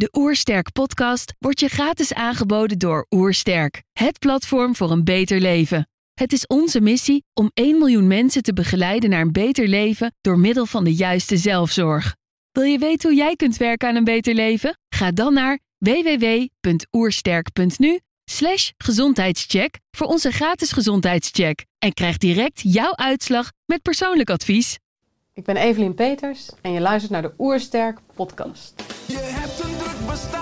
De Oersterk podcast wordt je gratis aangeboden door Oersterk, het platform voor een beter leven. Het is onze missie om 1 miljoen mensen te begeleiden naar een beter leven door middel van de juiste zelfzorg. Wil je weten hoe jij kunt werken aan een beter leven? Ga dan naar www.oersterk.nu slash gezondheidscheck voor onze gratis gezondheidscheck en krijg direct jouw uitslag met persoonlijk advies. Ik ben Evelien Peters en je luistert naar de Oersterk podcast. Je hebt een druk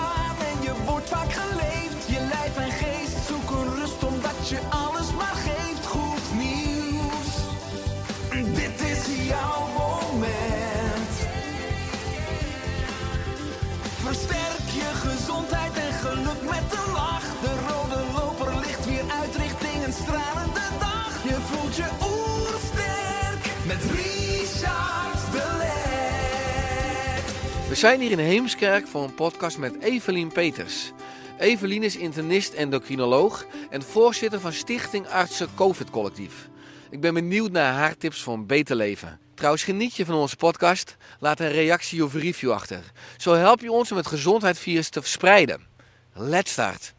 We zijn hier in Heemskerk voor een podcast met Evelien Peters. Evelien is internist endocrinoloog en voorzitter van Stichting Artsen COVID Collectief. Ik ben benieuwd naar haar tips voor een beter leven. Trouwens, geniet je van onze podcast? Laat een reactie of review achter. Zo help je ons om het gezondheidsvirus te verspreiden. Let's start.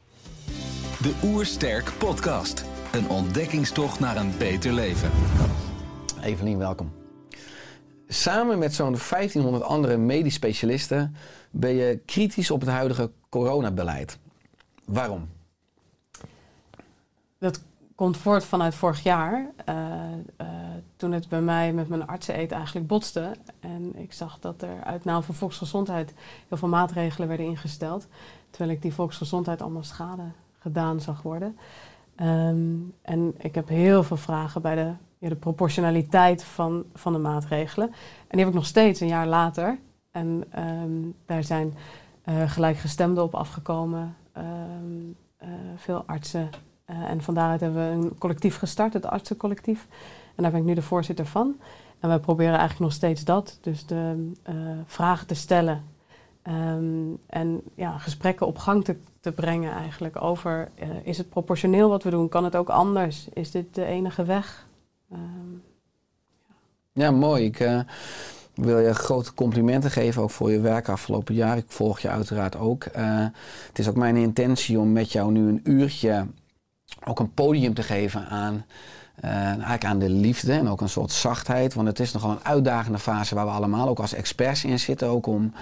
De Oersterk Podcast. Een ontdekkingstocht naar een beter leven. Evelien, welkom. Samen met zo'n 1500 andere medisch specialisten ben je kritisch op het huidige coronabeleid. Waarom? Dat komt voort vanuit vorig jaar, eh, eh, toen het bij mij met mijn artseneet eigenlijk botste. En ik zag dat er uit naam van volksgezondheid heel veel maatregelen werden ingesteld. Terwijl ik die volksgezondheid allemaal schade gedaan zag worden. Ehm, en ik heb heel veel vragen bij de, ja, de proportionaliteit van, van de maatregelen. En die heb ik nog steeds een jaar later. En ehm, daar zijn eh, gelijkgestemden op afgekomen. Ehm, eh, veel artsen. Eh, en van daaruit hebben we een collectief gestart, het artsencollectief. En daar ben ik nu de voorzitter van. En wij proberen eigenlijk nog steeds dat. Dus de vragen te stellen. Ehm, en ja, gesprekken op gang te, te brengen eigenlijk over... is het proportioneel wat we doen? Kan het ook anders? Is dit de enige weg? Ehm, Ja, mooi. Ik eh, wil je grote complimenten geven ook voor je werk afgelopen jaar. Ik volg je uiteraard ook. Eh, het is ook mijn intentie om met jou nu een uurtje ook een podium te geven aan, eh, eigenlijk aan de liefde en ook een soort zachtheid. Want het is nogal een uitdagende fase waar we allemaal ook als experts in zitten. Ook om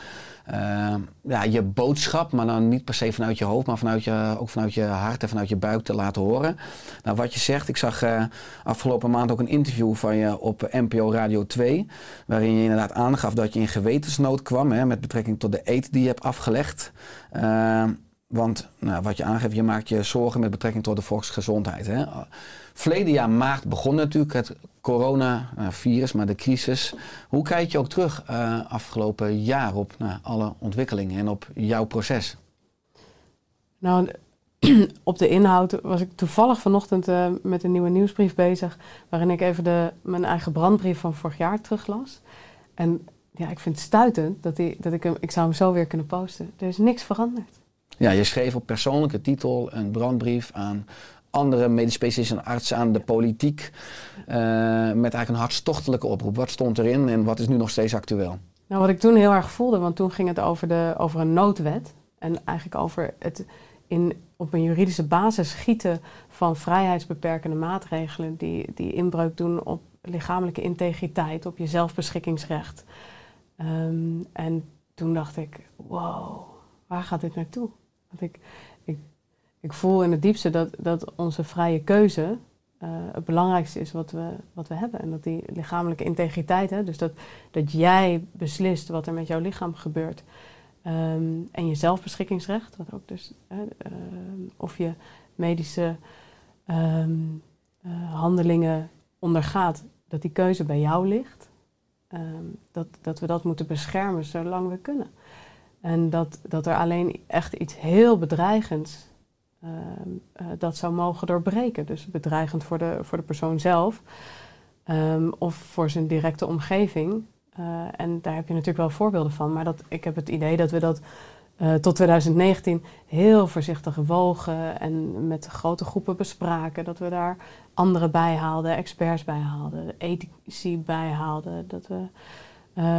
eh, ja, je boodschap, maar dan niet per se vanuit je hoofd, maar vanuit je, ook vanuit je hart en vanuit je buik te laten horen. Nou, wat je zegt, ik zag eh, afgelopen maand ook een interview van je op NPO Radio 2, waarin je inderdaad aangaf dat je in gewetensnood kwam hè, met betrekking tot de eet die je hebt afgelegd. Eh, want nou, wat je aangeeft, je maakt je zorgen met betrekking tot de volksgezondheid. Hè. Verleden jaar maart begon natuurlijk het coronavirus, maar de crisis. Hoe kijk je ook terug eh, afgelopen jaar op nou, alle ontwikkelingen en op jouw proces? Nou, op de inhoud was ik toevallig vanochtend eh, met een nieuwe nieuwsbrief bezig, waarin ik even de, mijn eigen brandbrief van vorig jaar teruglas. En ja, ik vind het stuitend dat, die, dat ik hem, ik zou hem zo weer kunnen posten. Er is niks veranderd. Ja, je schreef op persoonlijke titel een brandbrief aan andere medisch specialisten en artsen, aan de politiek, eh, met eigenlijk een hartstochtelijke oproep. Wat stond erin en wat is nu nog steeds actueel? Nou, wat ik toen heel erg voelde, want toen ging het over, de, over een noodwet. En eigenlijk over het in, op een juridische basis schieten van vrijheidsbeperkende maatregelen die, die inbreuk doen op lichamelijke integriteit, op je zelfbeschikkingsrecht. Ehm, en toen dacht ik, wow, waar gaat dit naartoe? Want ik, ik, voel in het diepste dat, dat onze vrije keuze eh, het belangrijkste is wat we, wat we hebben. En dat die lichamelijke integriteit, hè, dus dat, dat jij beslist wat er met jouw lichaam gebeurt. Ehm, en je zelfbeschikkingsrecht, wat ook dus, ehm, of je medische ehm, eh, handelingen ondergaat, dat die keuze bij jou ligt. Dat, dat we dat moeten beschermen zolang we kunnen. En dat, dat er alleen echt iets heel bedreigends ehm, eh, dat zou mogen doorbreken. Dus bedreigend voor de, voor de persoon zelf ehm, of voor zijn directe omgeving. Eh, en daar heb je natuurlijk wel voorbeelden van. Maar dat, ik heb het idee dat we dat eh, tot 2019 heel voorzichtig wogen en met grote groepen bespraken. Dat we daar anderen bij haalden, experts bij haalden, ethici bij haalden. Dat we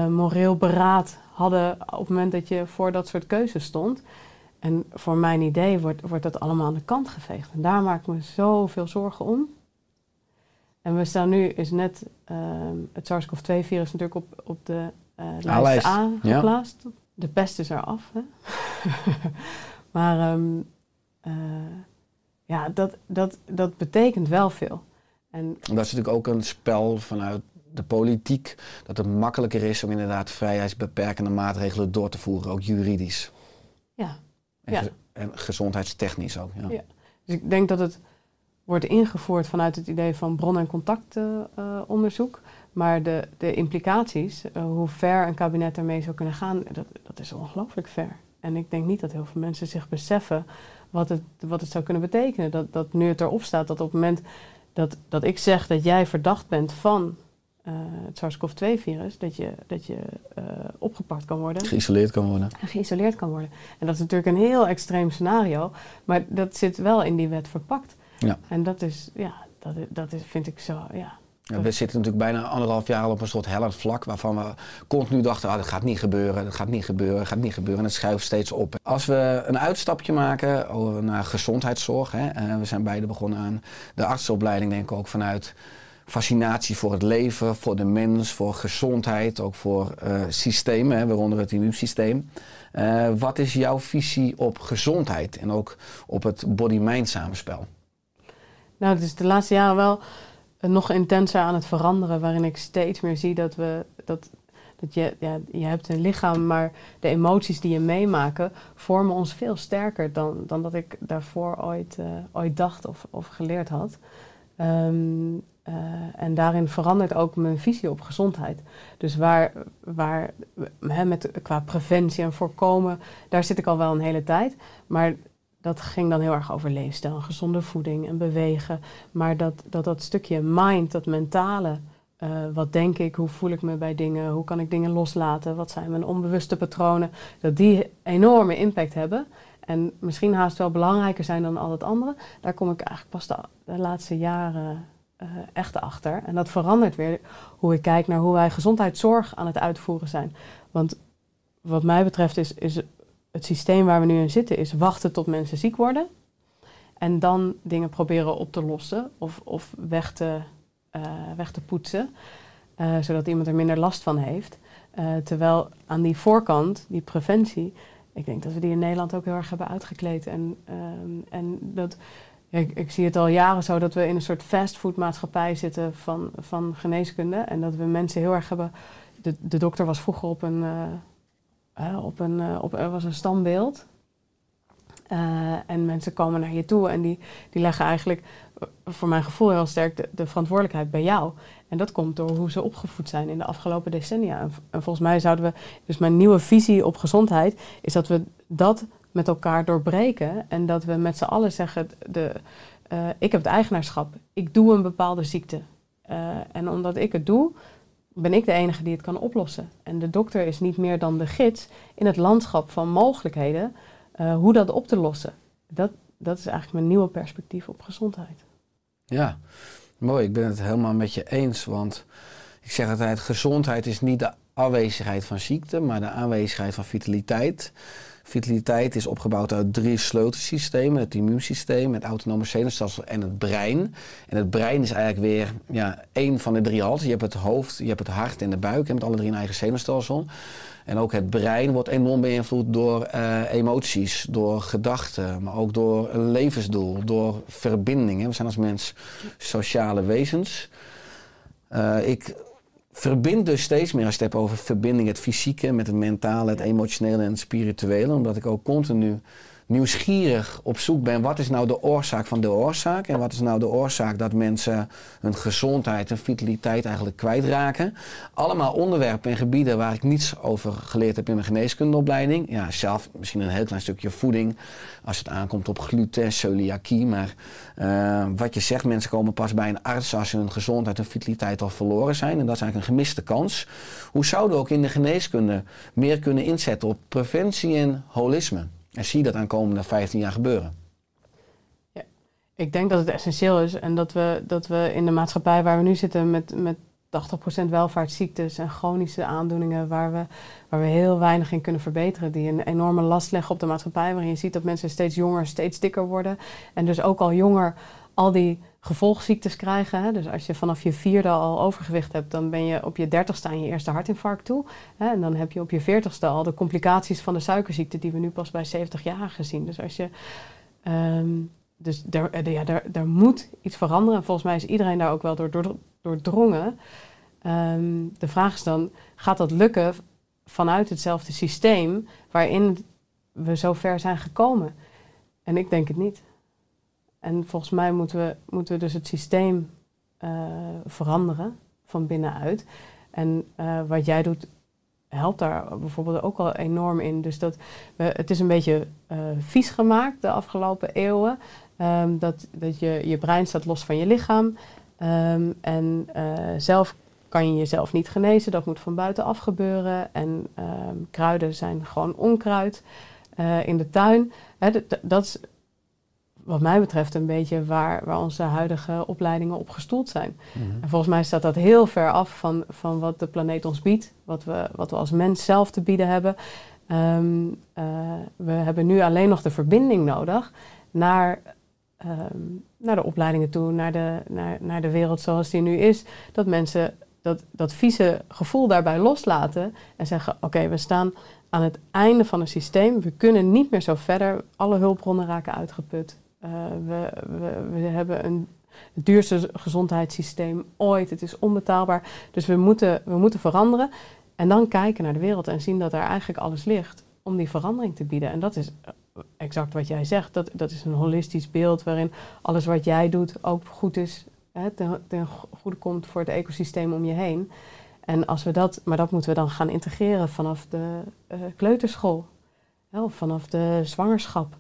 moreel beraad hadden op het moment dat je voor dat soort keuzes stond. En voor mijn idee wordt, wordt dat allemaal aan de kant geveegd. En daar maak ik me zoveel zorgen om. En we staan nu, is net ehm, het SARS-CoV-2-virus natuurlijk op, op de eh lijst A ja. geplaatst. De pest is eraf. Hè? maar ehm, eh, ja, dat, dat, dat betekent wel veel. En dat is natuurlijk ook een spel vanuit de politiek. Dat het makkelijker is om inderdaad vrijheidsbeperkende maatregelen door te voeren, ook juridisch. ja, En, Ja. en gezondheidstechnisch ook. Ja. Ja. Dus ik denk dat het wordt ingevoerd vanuit het idee van bron- en contactonderzoek. maar de, de implicaties, eh, hoe ver een kabinet ermee zou kunnen gaan, dat, dat is ongelooflijk ver. En ik denk niet dat heel veel mensen zich beseffen wat het, wat het zou kunnen betekenen. Dat, dat nu het erop staat dat op het moment dat, dat ik zeg dat jij verdacht bent van eh, het SARS-CoV-2-virus, dat je, dat je eh, opgepakt kan worden Geïsoleerd kan worden. en geïsoleerd kan worden. En dat is natuurlijk een heel extreem scenario, maar dat zit wel in die wet verpakt. Ja. En dat is, ja, dat, is, dat is, vind ik zo, ja. Ja, we zitten natuurlijk bijna anderhalf jaar al op een soort hellend vlak waarvan we continu dachten, ah, dat gaat niet gebeuren, dat gaat niet gebeuren, dat gaat niet gebeuren. En het schuift steeds op. Als we een uitstapje maken over naar gezondheidszorg, hè, eh, we zijn beide begonnen aan de artsenopleiding, denk ik ook vanuit fascinatie voor het leven, voor de mens, voor gezondheid, ook voor eh, systemen, hè, waaronder het immuunsysteem. Eh, wat is jouw visie op gezondheid en ook op het body-mind samenspel? Nou, het is de laatste jaren wel nog intenser aan het veranderen, waarin ik steeds meer zie dat we, dat, dat je, ja, je hebt een lichaam, maar de emoties die je meemaken vormen ons veel sterker dan, dan dat ik daarvoor ooit, eh, ooit dacht of, of geleerd had. Ehm, eh, en daarin verandert ook mijn visie op gezondheid. Dus waar, waar met, qua preventie en voorkomen, daar zit ik al wel een hele tijd. Maar dat ging dan heel erg over leefstijl, gezonde voeding en bewegen. Maar dat dat, dat stukje mind, dat mentale, eh, wat denk ik, hoe voel ik me bij dingen, hoe kan ik dingen loslaten, wat zijn mijn onbewuste patronen, dat die enorme impact hebben. En misschien haast wel belangrijker zijn dan al het andere. Daar kom ik eigenlijk pas de, de laatste jaren eh, echt achter. En dat verandert weer hoe ik kijk naar hoe wij gezondheidszorg aan het uitvoeren zijn. Want wat mij betreft is, is het systeem waar we nu in zitten, is wachten tot mensen ziek worden. En dan dingen proberen op te lossen of, of weg, te, eh, weg te poetsen. eh, zodat iemand er minder last van heeft. Terwijl aan die voorkant, die preventie, ik denk dat we die in Nederland ook heel erg hebben uitgekleed. En, ehm, en dat, ik, ik zie het al jaren zo dat we in een soort fastfoodmaatschappij zitten van, van geneeskunde. En dat we mensen heel erg hebben. De, de dokter was vroeger op een, eh, op een, eh, op, was een standbeeld. En mensen komen naar je toe en die, die leggen eigenlijk, voor mijn gevoel heel sterk, de, de verantwoordelijkheid bij jou. En dat komt door hoe ze opgevoed zijn in de afgelopen decennia. En volgens mij zouden we, dus mijn nieuwe visie op gezondheid, is dat we dat met elkaar doorbreken. En dat we met z'n allen zeggen, de, eh, ik heb het eigenaarschap, ik doe een bepaalde ziekte. Eh, en omdat ik het doe, ben ik de enige die het kan oplossen. En de dokter is niet meer dan de gids in het landschap van mogelijkheden eh, hoe dat op te lossen. Dat, dat is eigenlijk mijn nieuwe perspectief op gezondheid. Ja, mooi. Ik ben het helemaal met je eens. Want ik zeg altijd, gezondheid is niet de afwezigheid van ziekte, maar de aanwezigheid van vitaliteit. Vitaliteit is opgebouwd uit drie sleutelsystemen. Het immuunsysteem, het autonome zenuwstelsel en het brein. En het brein is eigenlijk weer ja, één van de drie halten. Je hebt het hoofd, je hebt het hart en de buik. Je hebt alle drie een eigen zenuwstelsel. En ook het brein wordt enorm beïnvloed door eh, emoties, door gedachten, maar ook door een levensdoel, door verbindingen. We zijn als mens sociale wezens. Eh, ik verbind dus steeds meer als je het hebt over verbinding, het fysieke met het mentale, het emotionele en het spirituele, omdat ik ook continu nieuwsgierig op zoek ben. Wat is nou de oorzaak van de oorzaak? En wat is nou de oorzaak dat mensen hun gezondheid en vitaliteit eigenlijk kwijtraken? Allemaal onderwerpen en gebieden waar ik niets over geleerd heb in mijn geneeskundeopleiding. Ja, zelf misschien een heel klein stukje voeding als het aankomt op gluten, celiakie. Maar uh, wat je zegt, mensen komen pas bij een arts als hun gezondheid en vitaliteit al verloren zijn. En dat is eigenlijk een gemiste kans. Hoe zouden we ook in de geneeskunde meer kunnen inzetten op preventie en holisme? En zie dat aankomende 15 jaar gebeuren? Ja, ik denk dat het essentieel is en dat we, dat we in de maatschappij waar we nu zitten met, met 80% welvaartsziektes en chronische aandoeningen waar we, waar we heel weinig in kunnen verbeteren. Die een enorme last leggen op de maatschappij. Waarin je ziet dat mensen steeds jonger, steeds dikker worden. En dus ook al jonger al die gevolgziektes krijgen. Dus als je vanaf je vierde al overgewicht hebt, dan ben je op je dertigste aan je eerste hartinfarct toe. En dan heb je op je veertigste al de complicaties van de suikerziekte die we nu pas bij 70-jarigen zien. Dus als je. ehm, dus daar, eh, ja, daar, moet iets veranderen. En volgens mij is iedereen daar ook wel door, door, doordrongen. Ehm, de vraag is dan, gaat dat lukken vanuit hetzelfde systeem waarin we zo ver zijn gekomen? En ik denk het niet. En volgens mij moeten we, moeten we dus het systeem eh, veranderen van binnenuit. En eh, wat jij doet, helpt daar bijvoorbeeld ook al enorm in. Dus dat we, het is een beetje eh, vies gemaakt de afgelopen eeuwen. Ehm, dat dat je, je brein staat los van je lichaam. Ehm, en zelf kan je jezelf niet genezen. Dat moet van buitenaf gebeuren. En ehm, kruiden zijn gewoon onkruid in de tuin. Dat- dat- wat mij betreft een beetje waar, waar onze huidige opleidingen op gestoeld zijn. En volgens mij staat dat heel ver af van, van wat de planeet ons biedt, wat we, wat we als mens zelf te bieden hebben. Ehm, eh, we hebben nu alleen nog de verbinding nodig naar, ehm, naar de opleidingen toe, naar de, naar, naar de wereld zoals die nu is. Dat mensen dat, dat vieze gevoel daarbij loslaten en zeggen: Oké, we staan aan het einde van een systeem, we kunnen niet meer zo verder, alle hulpbronnen raken uitgeput. Eh, we, we, we hebben een het duurste gezondheidssysteem ooit. Het is onbetaalbaar. Dus we moeten, we moeten veranderen. En dan kijken naar de wereld en zien dat er eigenlijk alles ligt om die verandering te bieden. En dat is eh, exact wat jij zegt. Dat, dat is een holistisch beeld waarin alles wat jij doet ook goed is. Hè, ten, ten goede komt voor het ecosysteem om je heen. En als we dat, maar dat moeten we dan gaan integreren vanaf de eh, kleuterschool. of vanaf de zwangerschap.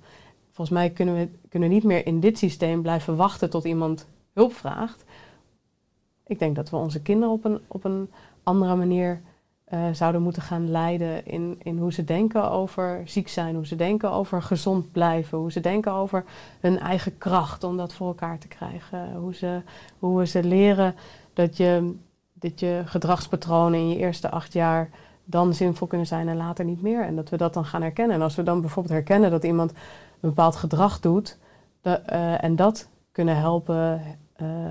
Volgens mij kunnen we kunnen niet meer in dit systeem blijven wachten tot iemand hulp vraagt. Ik denk dat we onze kinderen op een, op een andere manier eh, zouden moeten gaan leiden in, in hoe ze denken over ziek zijn, hoe ze denken over gezond blijven, hoe ze denken over hun eigen kracht om dat voor elkaar te krijgen. Hoe, ze, hoe we ze leren dat je, dat je gedragspatronen in je eerste acht jaar dan zinvol kunnen zijn en later niet meer. En dat we dat dan gaan herkennen. En als we dan bijvoorbeeld herkennen dat iemand een bepaald gedrag doet eh, en dat kunnen helpen eh,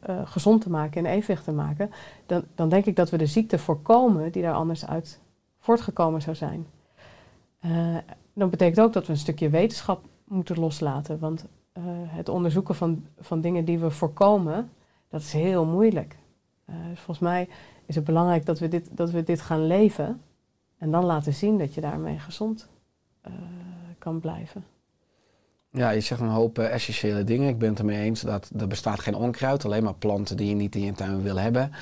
eh, gezond te maken en evenwicht te maken, dan, dan denk ik dat we de ziekte voorkomen die daar anders uit voortgekomen zou zijn. Dat betekent ook dat we een stukje wetenschap moeten loslaten, want het onderzoeken van, van dingen die we voorkomen, dat is heel moeilijk. Dus volgens mij is het belangrijk dat we, dit, dat we dit gaan leven en dan laten zien dat je daarmee gezond kan blijven. Ja, je zegt een hoop eh, essentiële dingen. Ik ben het ermee eens dat er bestaat geen onkruid, alleen maar planten die je niet in je tuin wil hebben.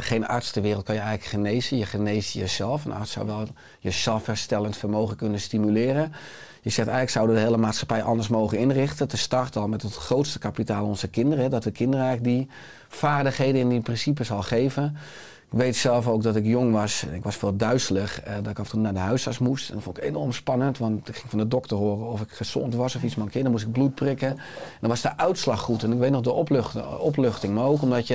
Geen arts ter wereld kan je eigenlijk genezen. Je geneest jezelf. Een arts zou wel je zelfherstellend vermogen kunnen stimuleren. Je zegt eigenlijk zouden we de hele maatschappij anders mogen inrichten. Te starten al met het grootste kapitaal onze kinderen. Dat we kinderen eigenlijk die vaardigheden en die principes al geven. Weet zelf ook dat ik jong was. Ik was veel duizelig. eh, dat ik af en toe naar de huisarts moest. En dat vond ik enorm spannend. Want ik ging van de dokter horen of ik gezond was of iets mankeerde. Dan moest ik bloed prikken. En dan was de uitslag goed. En ik weet nog de oplucht- opluchting. Maar ook omdat je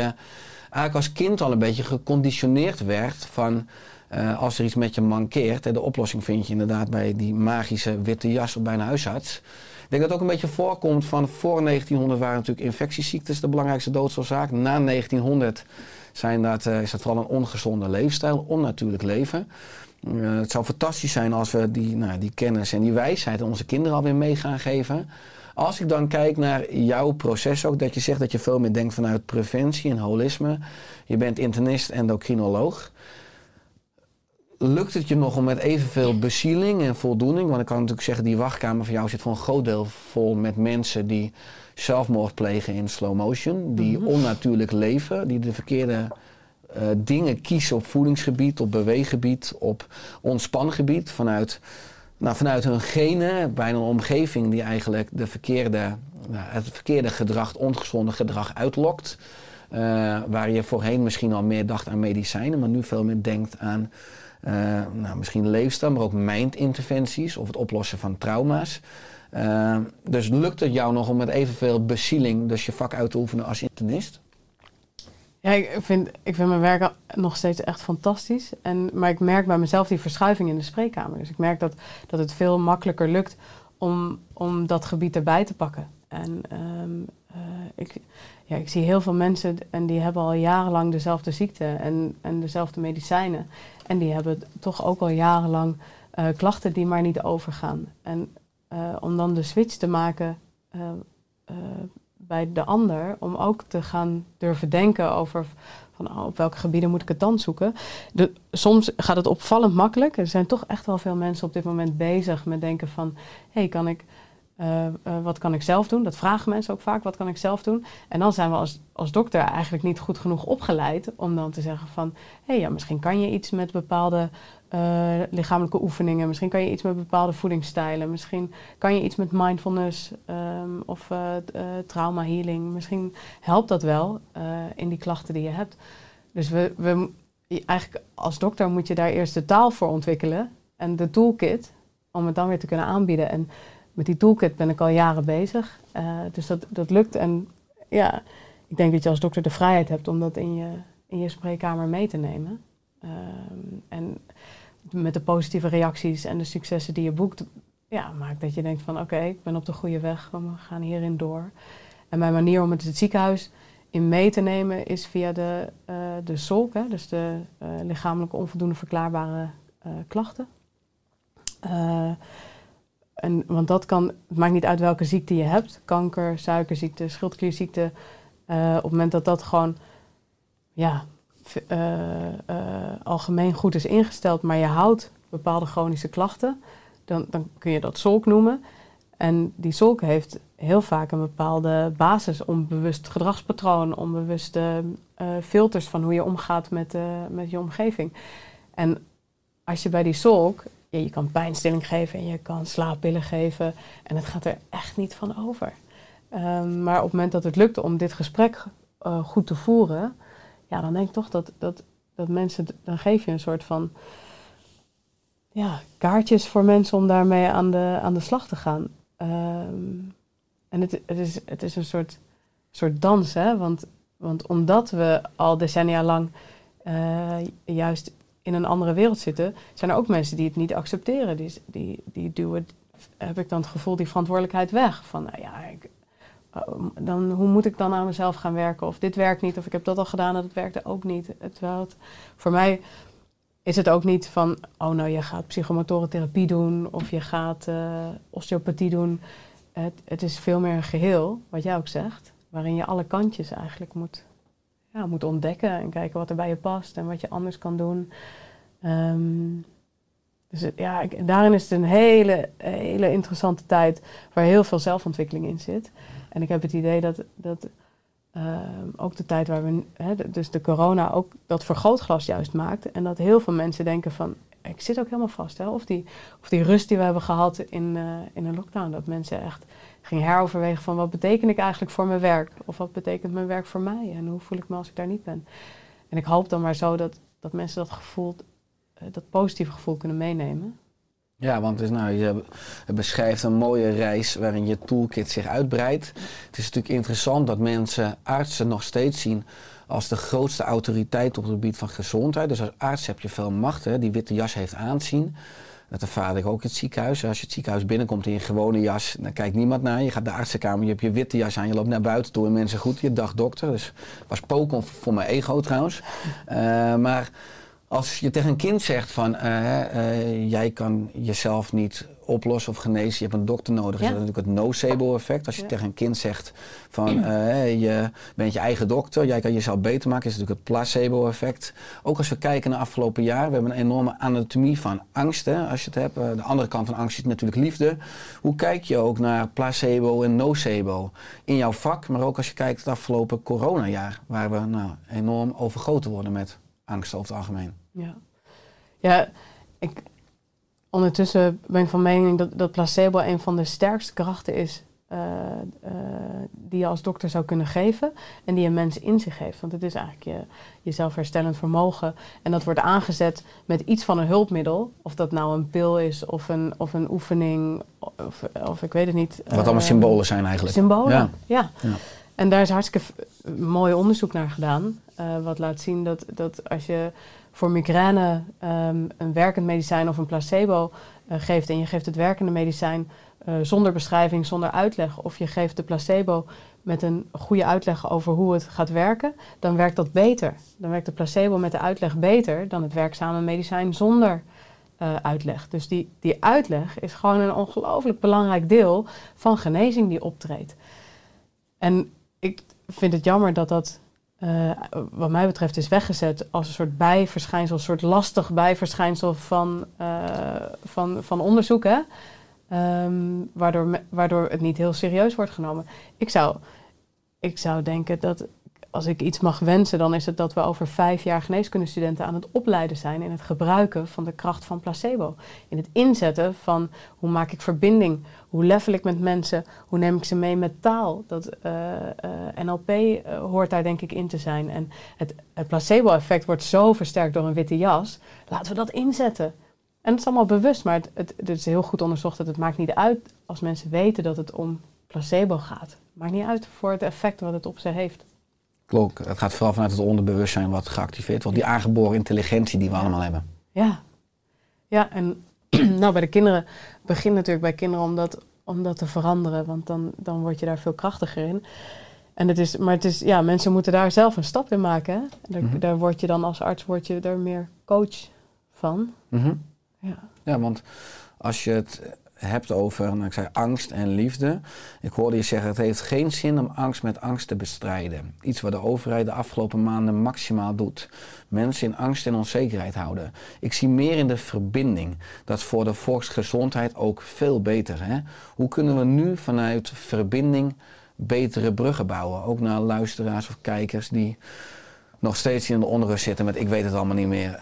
eigenlijk als kind al een beetje geconditioneerd werd van... eh, als er iets met je mankeert, hè, de oplossing vind je inderdaad bij die magische witte jas bij een huisarts. Ik denk dat het ook een beetje voorkomt van voor 1900 waren natuurlijk infectieziektes de belangrijkste doodsoorzaak. Na 1900 zijn dat, eh, is dat vooral een ongezonde leefstijl, onnatuurlijk leven. Eh, het zou fantastisch zijn als we die, nou, die kennis en die wijsheid aan onze kinderen alweer mee gaan geven. Als ik dan kijk naar jouw proces ook, dat je zegt dat je veel meer denkt vanuit preventie en holisme. Je bent internist, endocrinoloog. Lukt het je nog om met evenveel bezieling en voldoening, want ik kan natuurlijk zeggen die wachtkamer van jou zit voor een groot deel vol met mensen die zelfmoord plegen in slow motion, die onnatuurlijk leven, die de verkeerde eh, dingen kiezen op voedingsgebied, op beweeggebied, op ontspangebied vanuit, nou, vanuit hun genen, bijna een omgeving die eigenlijk de verkeerde, nou, het verkeerde gedrag, ongezonde gedrag uitlokt. Eh, waar je voorheen misschien al meer dacht aan medicijnen, maar nu veel meer denkt aan eh, nou, misschien leefstijl, maar ook mindinterventies of het oplossen van trauma's. Eh, dus lukt het jou nog om met evenveel bezieling dus je vak uit te oefenen als internist? Ja, ik vind, ik vind mijn werk nog steeds echt fantastisch. En, maar ik merk bij mezelf die verschuiving in de spreekkamer. Dus ik merk dat, dat het veel makkelijker lukt om, om dat gebied erbij te pakken. En ehm, eh, ik, ja, ik zie heel veel mensen en die hebben al jarenlang dezelfde ziekte en, en dezelfde medicijnen. En die hebben toch ook al jarenlang eh, klachten die maar niet overgaan. En eh, om dan de switch te maken eh, eh, bij de ander, om ook te gaan durven denken over van oh, op welke gebieden moet ik het dan zoeken. De, soms gaat het opvallend makkelijk. Er zijn toch echt wel veel mensen op dit moment bezig met denken van hé, hey, kan ik wat kan ik zelf doen? Dat vragen mensen ook vaak, wat kan ik zelf doen? En dan zijn we als, als dokter eigenlijk niet goed genoeg opgeleid om dan te zeggen van... hé, hey, ja, misschien kan je iets met bepaalde eh, lichamelijke oefeningen. Misschien kan je iets met bepaalde voedingsstijlen. Misschien kan je iets met mindfulness ehm, of eh, trauma healing. Misschien helpt dat wel in die klachten die je hebt. Dus we, we, eigenlijk als dokter moet je daar eerst de taal voor ontwikkelen en de toolkit om het dan weer te kunnen aanbieden. En met die toolkit ben ik al jaren bezig. Dus dat, dat lukt. En ja, ik denk dat je als dokter de vrijheid hebt om dat in je, in je spreekkamer mee te nemen. Ehm, en met de positieve reacties en de successen die je boekt, ja, maakt dat je denkt van oké, ik ben op de goede weg, we gaan hierin door. En mijn manier om het het ziekenhuis in mee te nemen is via de, eh de SOLK, hè, dus de eh, lichamelijke onvoldoende verklaarbare eh, klachten. En, want dat kan, het maakt niet uit welke ziekte je hebt, kanker, suikerziekte, schildklierziekte. op het moment dat dat gewoon ja, algemeen goed is ingesteld, maar je houdt bepaalde chronische klachten, dan, dan kun je dat zolk noemen. En die zolk heeft heel vaak een bepaalde basis, onbewust gedragspatroon, onbewuste eh, filters van hoe je omgaat met, eh, met je omgeving. En als je bij die zolk, ja, je kan pijnstilling geven en je kan slaappillen geven en het gaat er echt niet van over. Ehm, maar op het moment dat het lukt om dit gesprek eh, goed te voeren, ja, dan denk ik toch dat, dat, dat mensen, dan geef je een soort van ja, kaartjes voor mensen om daarmee aan de, aan de slag te gaan. Ehm, en het, het, is, het is een soort, soort dans, hè? Want, want omdat we al decennia lang eh, juist in een andere wereld zitten, zijn er ook mensen die het niet accepteren. Die, die, die duwen, heb ik dan het gevoel, die verantwoordelijkheid weg. Van, nou ja, ik, dan, hoe moet ik dan aan mezelf gaan werken? Of dit werkt niet, of ik heb dat al gedaan en dat werkte ook niet. Terwijl voor mij is het ook niet van, oh nou, je gaat psychomotorentherapie doen of je gaat eh, osteopathie doen. Het, het is veel meer een geheel, wat jij ook zegt, waarin je alle kantjes eigenlijk moet, ja, moet ontdekken en kijken wat er bij je past en wat je anders kan doen. Ehm, dus het- ja, daarin is het een hele, hele interessante tijd waar heel veel zelfontwikkeling in zit. En ik heb het idee dat, dat ehm, ook de tijd waar we, hè, dus de corona ook dat vergrootglas juist maakt. En dat heel veel mensen denken van, ik zit ook helemaal vast. Hè? Of, die, of die rust die we hebben gehad in, eh, in een lockdown. Dat mensen echt gingen heroverwegen van, wat betekent ik eigenlijk voor mijn werk? Of wat betekent mijn werk voor mij? En hoe voel ik me als ik daar niet ben? En ik hoop dan maar zo dat, dat mensen dat gevoel, eh, dat positieve gevoel kunnen meenemen. Ja, want is, nou, je beschrijft een mooie reis waarin je toolkit zich uitbreidt. Het is natuurlijk interessant dat mensen artsen nog steeds zien als de grootste autoriteit op het gebied van gezondheid. Dus als arts heb je veel macht, hè, die witte jas heeft aanzien. Dat ervaarde ik ook in het ziekenhuis. Als je het ziekenhuis binnenkomt in je gewone jas, dan kijkt niemand naar je. Je gaat de artsenkamer, je hebt je witte jas aan, je loopt naar buiten toe en mensen goed. Je dag dokter. Dus was poken voor mijn ego trouwens. Eh, maar als je tegen een kind zegt van eh, eh, jij kan jezelf niet oplossen of genezen, je hebt een dokter nodig, Ja. is dat natuurlijk het nocebo effect. Als je Ja. tegen een kind zegt van eh, je bent je eigen dokter, jij kan jezelf beter maken, is natuurlijk het placebo effect. Ook als we kijken naar afgelopen jaar, we hebben een enorme anatomie van angst. Hè, als je het hebt. De andere kant van angst is natuurlijk liefde. Hoe kijk je ook naar placebo en nocebo in jouw vak, maar ook als je kijkt het afgelopen coronajaar, waar we nou, enorm overgoten worden met angst over het algemeen. Ja, ja ik, ondertussen ben ik van mening dat, dat placebo een van de sterkste krachten is eh, eh, die je als dokter zou kunnen geven en die een mens in zich heeft. Want het is eigenlijk je, je zelfherstellend vermogen en dat wordt aangezet met iets van een hulpmiddel. Of dat nou een pil is of een, of een oefening of, of ik weet het niet. Wat allemaal Eh, symbolen zijn eigenlijk. Symbolen, Ja. ja. Ja. En daar is hartstikke mooi onderzoek naar gedaan. eh, wat laat zien dat, dat als je voor migraine ehm, een werkend medicijn of een placebo eh, geeft en je geeft het werkende medicijn eh, zonder beschrijving, zonder uitleg, of je geeft de placebo met een goede uitleg over hoe het gaat werken, dan werkt dat beter. Dan werkt de placebo met de uitleg beter dan het werkzame medicijn zonder uh, uitleg. Dus die, die uitleg is gewoon een ongelooflijk belangrijk deel van genezing die optreedt. En ik vind het jammer dat dat, uh, wat mij betreft, is weggezet als een soort bijverschijnsel, een soort lastig bijverschijnsel van, uh, van, van onderzoek. Um, waardoor, waardoor het niet heel serieus wordt genomen. Ik zou, ik zou denken dat als ik iets mag wensen, dan is het dat we over vijf jaar geneeskundestudenten aan het opleiden zijn in het gebruiken van de kracht van placebo. In het inzetten van hoe maak ik verbinding, hoe level ik met mensen, hoe neem ik ze mee met taal. Dat uh, uh, NLP uh, hoort daar denk ik in te zijn. En het, het placebo-effect wordt zo versterkt door een witte jas. Laten we dat inzetten. En het is allemaal bewust, maar het, het, het is heel goed onderzocht dat het maakt niet uit als mensen weten dat het om placebo gaat. Het maakt niet uit voor het effect wat het op ze heeft. Klopt, het gaat vooral vanuit het onderbewustzijn wat geactiveerd wordt. Die aangeboren intelligentie die we allemaal hebben. Ja, ja en nou, bij de kinderen begint natuurlijk bij kinderen om dat, om dat te veranderen, want dan, dan word je daar veel krachtiger in. En het is, maar het is, ja, mensen moeten daar zelf een stap in maken. Hè? Daar, Mhm. daar word je dan als arts word je er meer coach van. Mhm. Ja. Ja, want als je het hebt over, nou, ik zei angst en liefde. Ik hoorde je zeggen, het heeft geen zin om angst met angst te bestrijden. Iets wat de overheid de afgelopen maanden maximaal doet. Mensen in angst en onzekerheid houden. Ik zie meer in de verbinding. Dat is voor de volksgezondheid ook veel beter. Hè? Hoe kunnen we nu vanuit verbinding betere bruggen bouwen? Ook naar luisteraars of kijkers die nog steeds in de onrust zitten met ik weet het allemaal niet meer.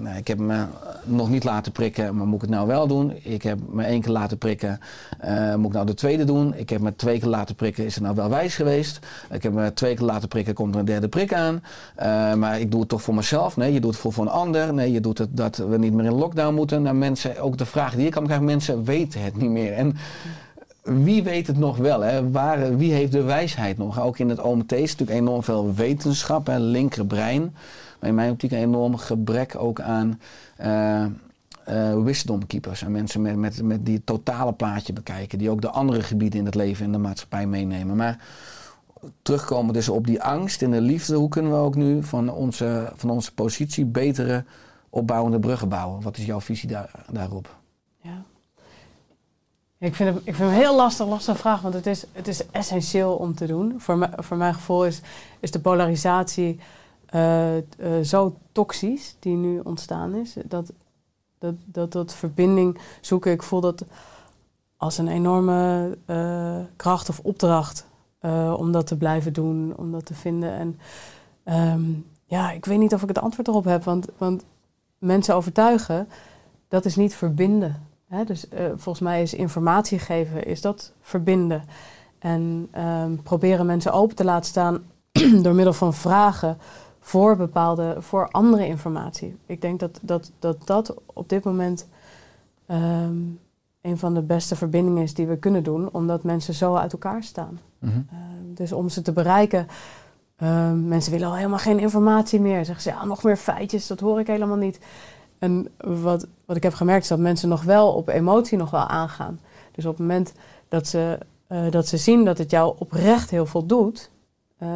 Nou, ik heb me nog niet laten prikken, maar moet ik het nou wel doen? Ik heb me één keer laten prikken, uh, moet ik nou de tweede doen? Ik heb me twee keer laten prikken, is het nou wel wijs geweest? Ik heb me twee keer laten prikken, komt er een derde prik aan. Uh, maar ik doe het toch voor mezelf? Nee, je doet het voor, voor een ander. Nee, je doet het dat we niet meer in lockdown moeten. Nou, mensen, ook de vraag die ik kan krijgen, mensen weten het niet meer. En, wie weet het nog wel? Hè? Waar, wie heeft de wijsheid nog? Ook in het OMT is natuurlijk enorm veel wetenschap, hè? linkerbrein. Maar in mijn optiek een enorm gebrek ook aan uh, wisdom keepers. En mensen met, met, met die het totale plaatje bekijken. Die ook de andere gebieden in het leven en de maatschappij meenemen. Maar terugkomen dus op die angst en de liefde. Hoe kunnen we ook nu van onze, van onze positie betere opbouwende bruggen bouwen? Wat is jouw visie daar, daarop? Ik vind, het, ik vind een heel lastig, lastige vraag, want het is, het is essentieel om te doen. Voor, me, voor mijn gevoel is, is de polarisatie uh, uh, zo toxisch die nu ontstaan is. Dat, dat, dat, dat verbinding zoeken, ik voel dat als een enorme uh, kracht of opdracht om dat te blijven doen, om dat te vinden. En um, ja, ik weet niet of ik het antwoord erop heb, want, want mensen overtuigen, dat is niet verbinden. Dus uh, volgens mij is informatie geven, is dat verbinden. En um, proberen mensen open te laten staan door middel van vragen voor bepaalde, voor andere informatie. Ik denk dat dat, dat, dat op dit moment um, een van de beste verbindingen is die we kunnen doen, omdat mensen zo uit elkaar staan. Mhm. Mm -hmm. uh, dus om ze te bereiken, mensen willen al helemaal geen informatie meer. Zeggen ze, ja, nog meer feitjes, dat hoor ik helemaal niet. En wat, wat ik heb gemerkt is dat mensen nog wel op emotie nog wel aangaan. Dus op het moment dat ze, uh, dat ze zien dat het jou oprecht heel veel doet, uh,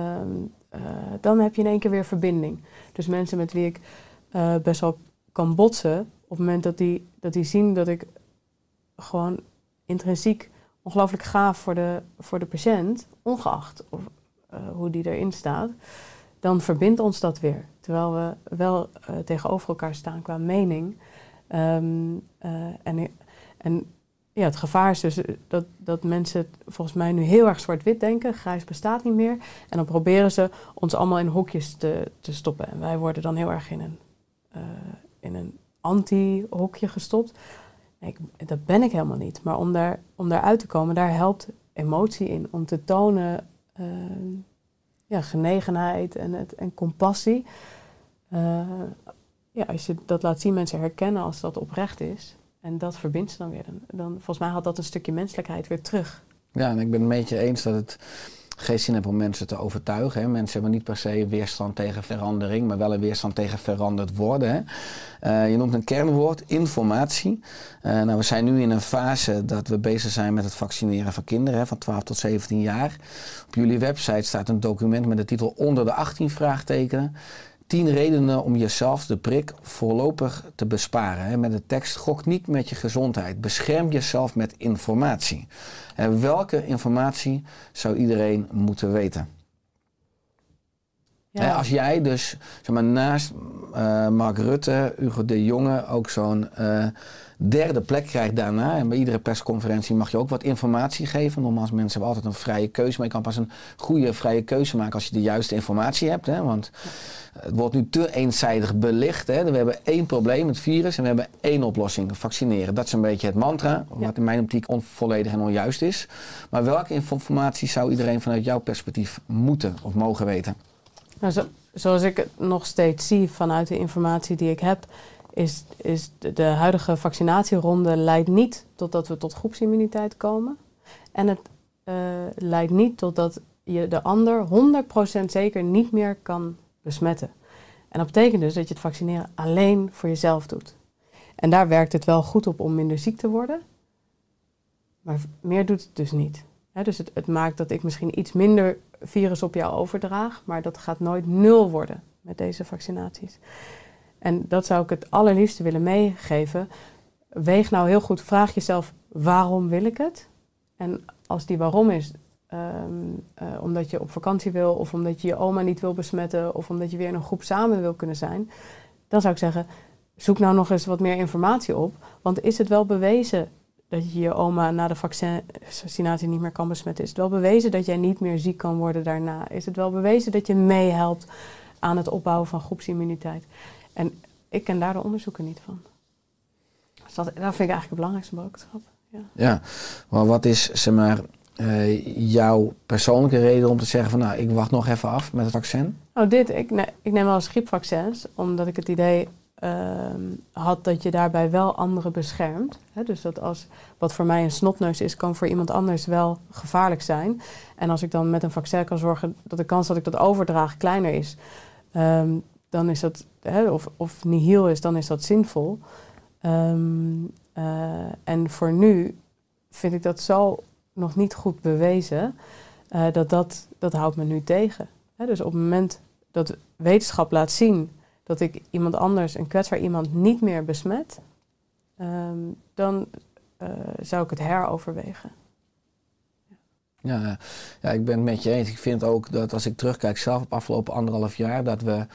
uh, dan heb je in één keer weer verbinding. Dus mensen met wie ik uh, best wel kan botsen, op het moment dat die, dat die zien dat ik gewoon intrinsiek ongelooflijk gaaf voor de, voor de patiënt, ongeacht of, hoe die erin staat, dan verbindt ons dat weer. Terwijl we wel tegenover elkaar staan qua mening. Um, uh, en, en ja, het gevaar is dus dat, dat mensen volgens mij nu heel erg zwart-wit denken. Grijs bestaat niet meer. En dan proberen ze ons allemaal in hokjes te, te stoppen. En wij worden dan heel erg in een, uh, in een anti-hokje gestopt. Ik, dat ben ik helemaal niet. Maar om, daar, om daaruit te komen, daar helpt emotie in. Om te tonen ja, genegenheid en, het, en compassie. Ja, als je dat laat zien, mensen herkennen als dat oprecht is. En dat verbindt ze dan weer. Dan, volgens mij had dat een stukje menselijkheid weer terug. Ja, en ik ben het een beetje eens dat het geen zin heb om mensen te overtuigen. Hè. Mensen hebben niet per se weerstand tegen verandering, maar wel een weerstand tegen veranderd worden. Hè. Uh, je noemt een kernwoord, informatie. Uh, nou, we zijn nu in een fase dat we bezig zijn met het vaccineren van kinderen hè, van 12 tot 17 jaar. Op jullie website staat een document met de titel Onder de 18 vraagtekenen. 10 redenen om jezelf de prik voorlopig te besparen. Hè, met de tekst: Gok niet met je gezondheid. Bescherm jezelf met informatie. En welke informatie zou iedereen moeten weten? Ja. als jij dus zeg maar, naast uh, Mark Rutte, Hugo de Jonge ook zo'n uh, derde plek krijgt daarna. En bij iedere persconferentie mag je ook wat informatie geven. Nogmaals, mensen hebben altijd een vrije keuze. Maar je kan pas een goede vrije keuze maken als je de juiste informatie hebt. Hè? Want het wordt nu te eenzijdig belicht. Hè? We hebben één probleem, het virus, en we hebben één oplossing, vaccineren. Dat is een beetje het mantra, wat in mijn optiek onvolledig en onjuist is. Maar welke informatie zou iedereen vanuit jouw perspectief moeten of mogen weten? Nou, zo, zoals ik het nog steeds zie vanuit de informatie die ik heb, is, is de, huidige vaccinatieronde leidt niet totdat we tot groepsimmuniteit komen. En het uh, leidt niet totdat je de ander 100% zeker niet meer kan besmetten. En dat betekent dus dat je het vaccineren alleen voor jezelf doet. En daar werkt het wel goed op om minder ziek te worden. Maar meer doet het dus niet. dus het, het, maakt dat ik misschien iets minder virus op jou overdraag, maar dat gaat nooit nul worden met deze vaccinaties. En dat zou ik het allerliefste willen meegeven. Weeg nou heel goed, vraag jezelf waarom wil ik het? En als die waarom is, Um, uh, omdat je op vakantie wil, of omdat je je oma niet wil besmetten, of omdat je weer in een groep samen wil kunnen zijn, dan zou ik zeggen: zoek nou nog eens wat meer informatie op. Want is het wel bewezen dat je je oma na de vaccinatie niet meer kan besmetten? Is het wel bewezen dat jij niet meer ziek kan worden daarna? Is het wel bewezen dat je meehelpt aan het opbouwen van groepsimmuniteit? En ik ken daar de onderzoeken niet van. Dus dat, dat vind ik eigenlijk het belangrijkste boodschap. Ja. ja, maar wat is, zeg maar, uh, jouw persoonlijke reden om te zeggen van nou, ik wacht nog even af met het vaccin? Oh, dit. Ik, ne ik neem wel eens griepvaccins, omdat ik het idee uh, had dat je daarbij wel anderen beschermt. dus dat als wat voor mij een snotneus is, kan voor iemand anders wel gevaarlijk zijn. En als ik dan met een vaccin kan zorgen dat de kans dat ik dat overdraag kleiner is, um, dan is dat, of, of nihil is, dan is dat zinvol. Um, uh, en voor nu vind ik dat zo nog niet goed bewezen, uh, dat, dat dat houdt me nu tegen. Hè, dus op het moment dat wetenschap laat zien dat ik iemand anders, een kwetsbaar iemand, niet meer besmet, um, dan uh, zou ik het heroverwegen. Ja, ja, ik ben het met je eens. Ik vind ook dat als ik terugkijk zelf op afgelopen anderhalf jaar, dat we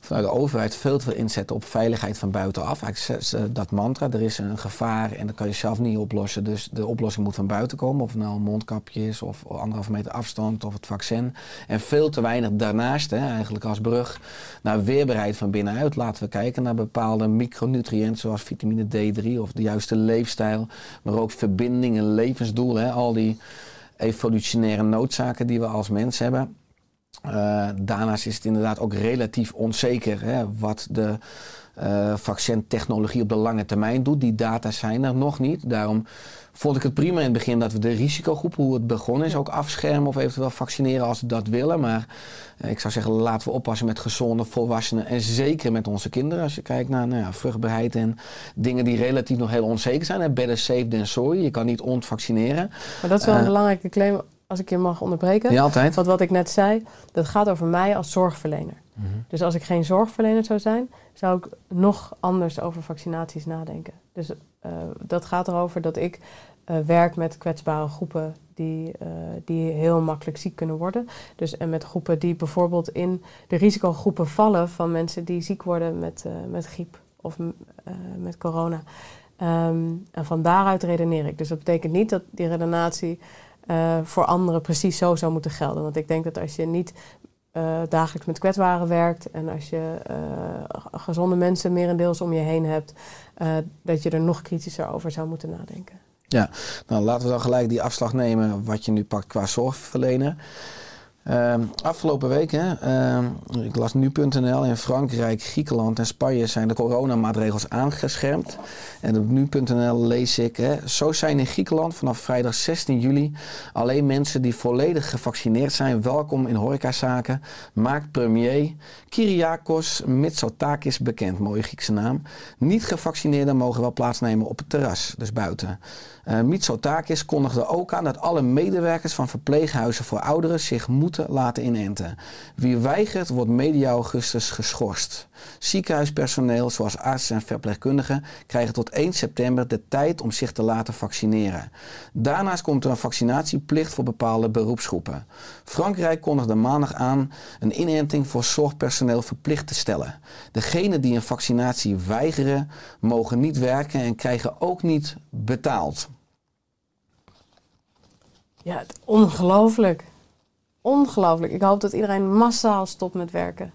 vanuit de overheid veel te veel inzetten op veiligheid van buitenaf. Eigenlijk dat mantra, er is een gevaar en dat kan je zelf niet oplossen. Dus de oplossing moet van buiten komen. Of het nou een mondkapje is of anderhalve meter afstand of het vaccin. En veel te weinig daarnaast, hè, eigenlijk als brug naar weerbaarheid van binnenuit. Laten we kijken naar bepaalde micronutriënten zoals vitamine D3 of de juiste leefstijl. Maar ook verbindingen, levensdoelen, al die evolutionaire noodzaken die we als mens hebben. Uh, daarnaast is het inderdaad ook relatief onzeker hè, wat de uh, vaccintechnologie op de lange termijn doet. Die data zijn er nog niet. Daarom vond ik het prima in het begin dat we de risicogroepen, hoe het begonnen is, ook afschermen of eventueel vaccineren als we dat willen. Maar uh, ik zou zeggen, laten we oppassen met gezonde volwassenen en zeker met onze kinderen. Als je kijkt naar nou ja, vruchtbaarheid en dingen die relatief nog heel onzeker zijn. Hè. Better safe than sorry. Je kan niet ontvaccineren. Maar dat is wel een belangrijke claim als ik je mag onderbreken. Ja, altijd. Want wat ik net zei, dat gaat over mij als zorgverlener. Mhm. Dus als ik geen zorgverlener zou zijn, zou ik nog anders over vaccinaties nadenken. Dus uh, dat gaat erover dat ik uh, werk met kwetsbare groepen die, uh, die heel makkelijk ziek kunnen worden. Dus en met groepen die bijvoorbeeld in de risicogroepen vallen van mensen die ziek worden met, met griep of met corona. Um, en van daaruit redeneer ik. Dus dat betekent niet dat die redenatie uh, voor anderen precies zo zou moeten gelden. Want ik denk dat als je niet uh, dagelijks met kwetsbaren werkt en als je uh, gezonde mensen merendeels om je heen hebt, dat je er nog kritischer over zou moeten nadenken. Ja, nou laten we dan gelijk die afslag nemen wat je nu pakt qua zorgverlener. Ehm, afgelopen week, hè, ehm, ik las nu.nl, in Frankrijk, Griekenland en Spanje zijn de coronamaatregels aangeschermd. En op nu.nl lees ik, hè, zo zijn in Griekenland vanaf vrijdag 16 juli alleen mensen die volledig gevaccineerd zijn welkom in horecazaken, maakt premier Kyriakos Mitsotakis bekend, mooie Griekse naam. Niet gevaccineerden mogen wel plaatsnemen op het terras, dus buiten. Uh, Mitsotakis kondigde ook aan dat alle medewerkers van verpleeghuizen voor ouderen zich moeten laten inenten. Wie weigert wordt medio augustus geschorst. Ziekenhuispersoneel, zoals artsen en verpleegkundigen, krijgen tot 1 september de tijd om zich te laten vaccineren. Daarnaast komt er een vaccinatieplicht voor bepaalde beroepsgroepen. Frankrijk kondigde maandag aan een inenting voor zorgpersoneel verplicht te stellen. Degenen die een vaccinatie weigeren, mogen niet werken en krijgen ook niet betaald. Ja, ongelooflijk. Ongelooflijk. Ik hoop dat iedereen massaal stopt met werken.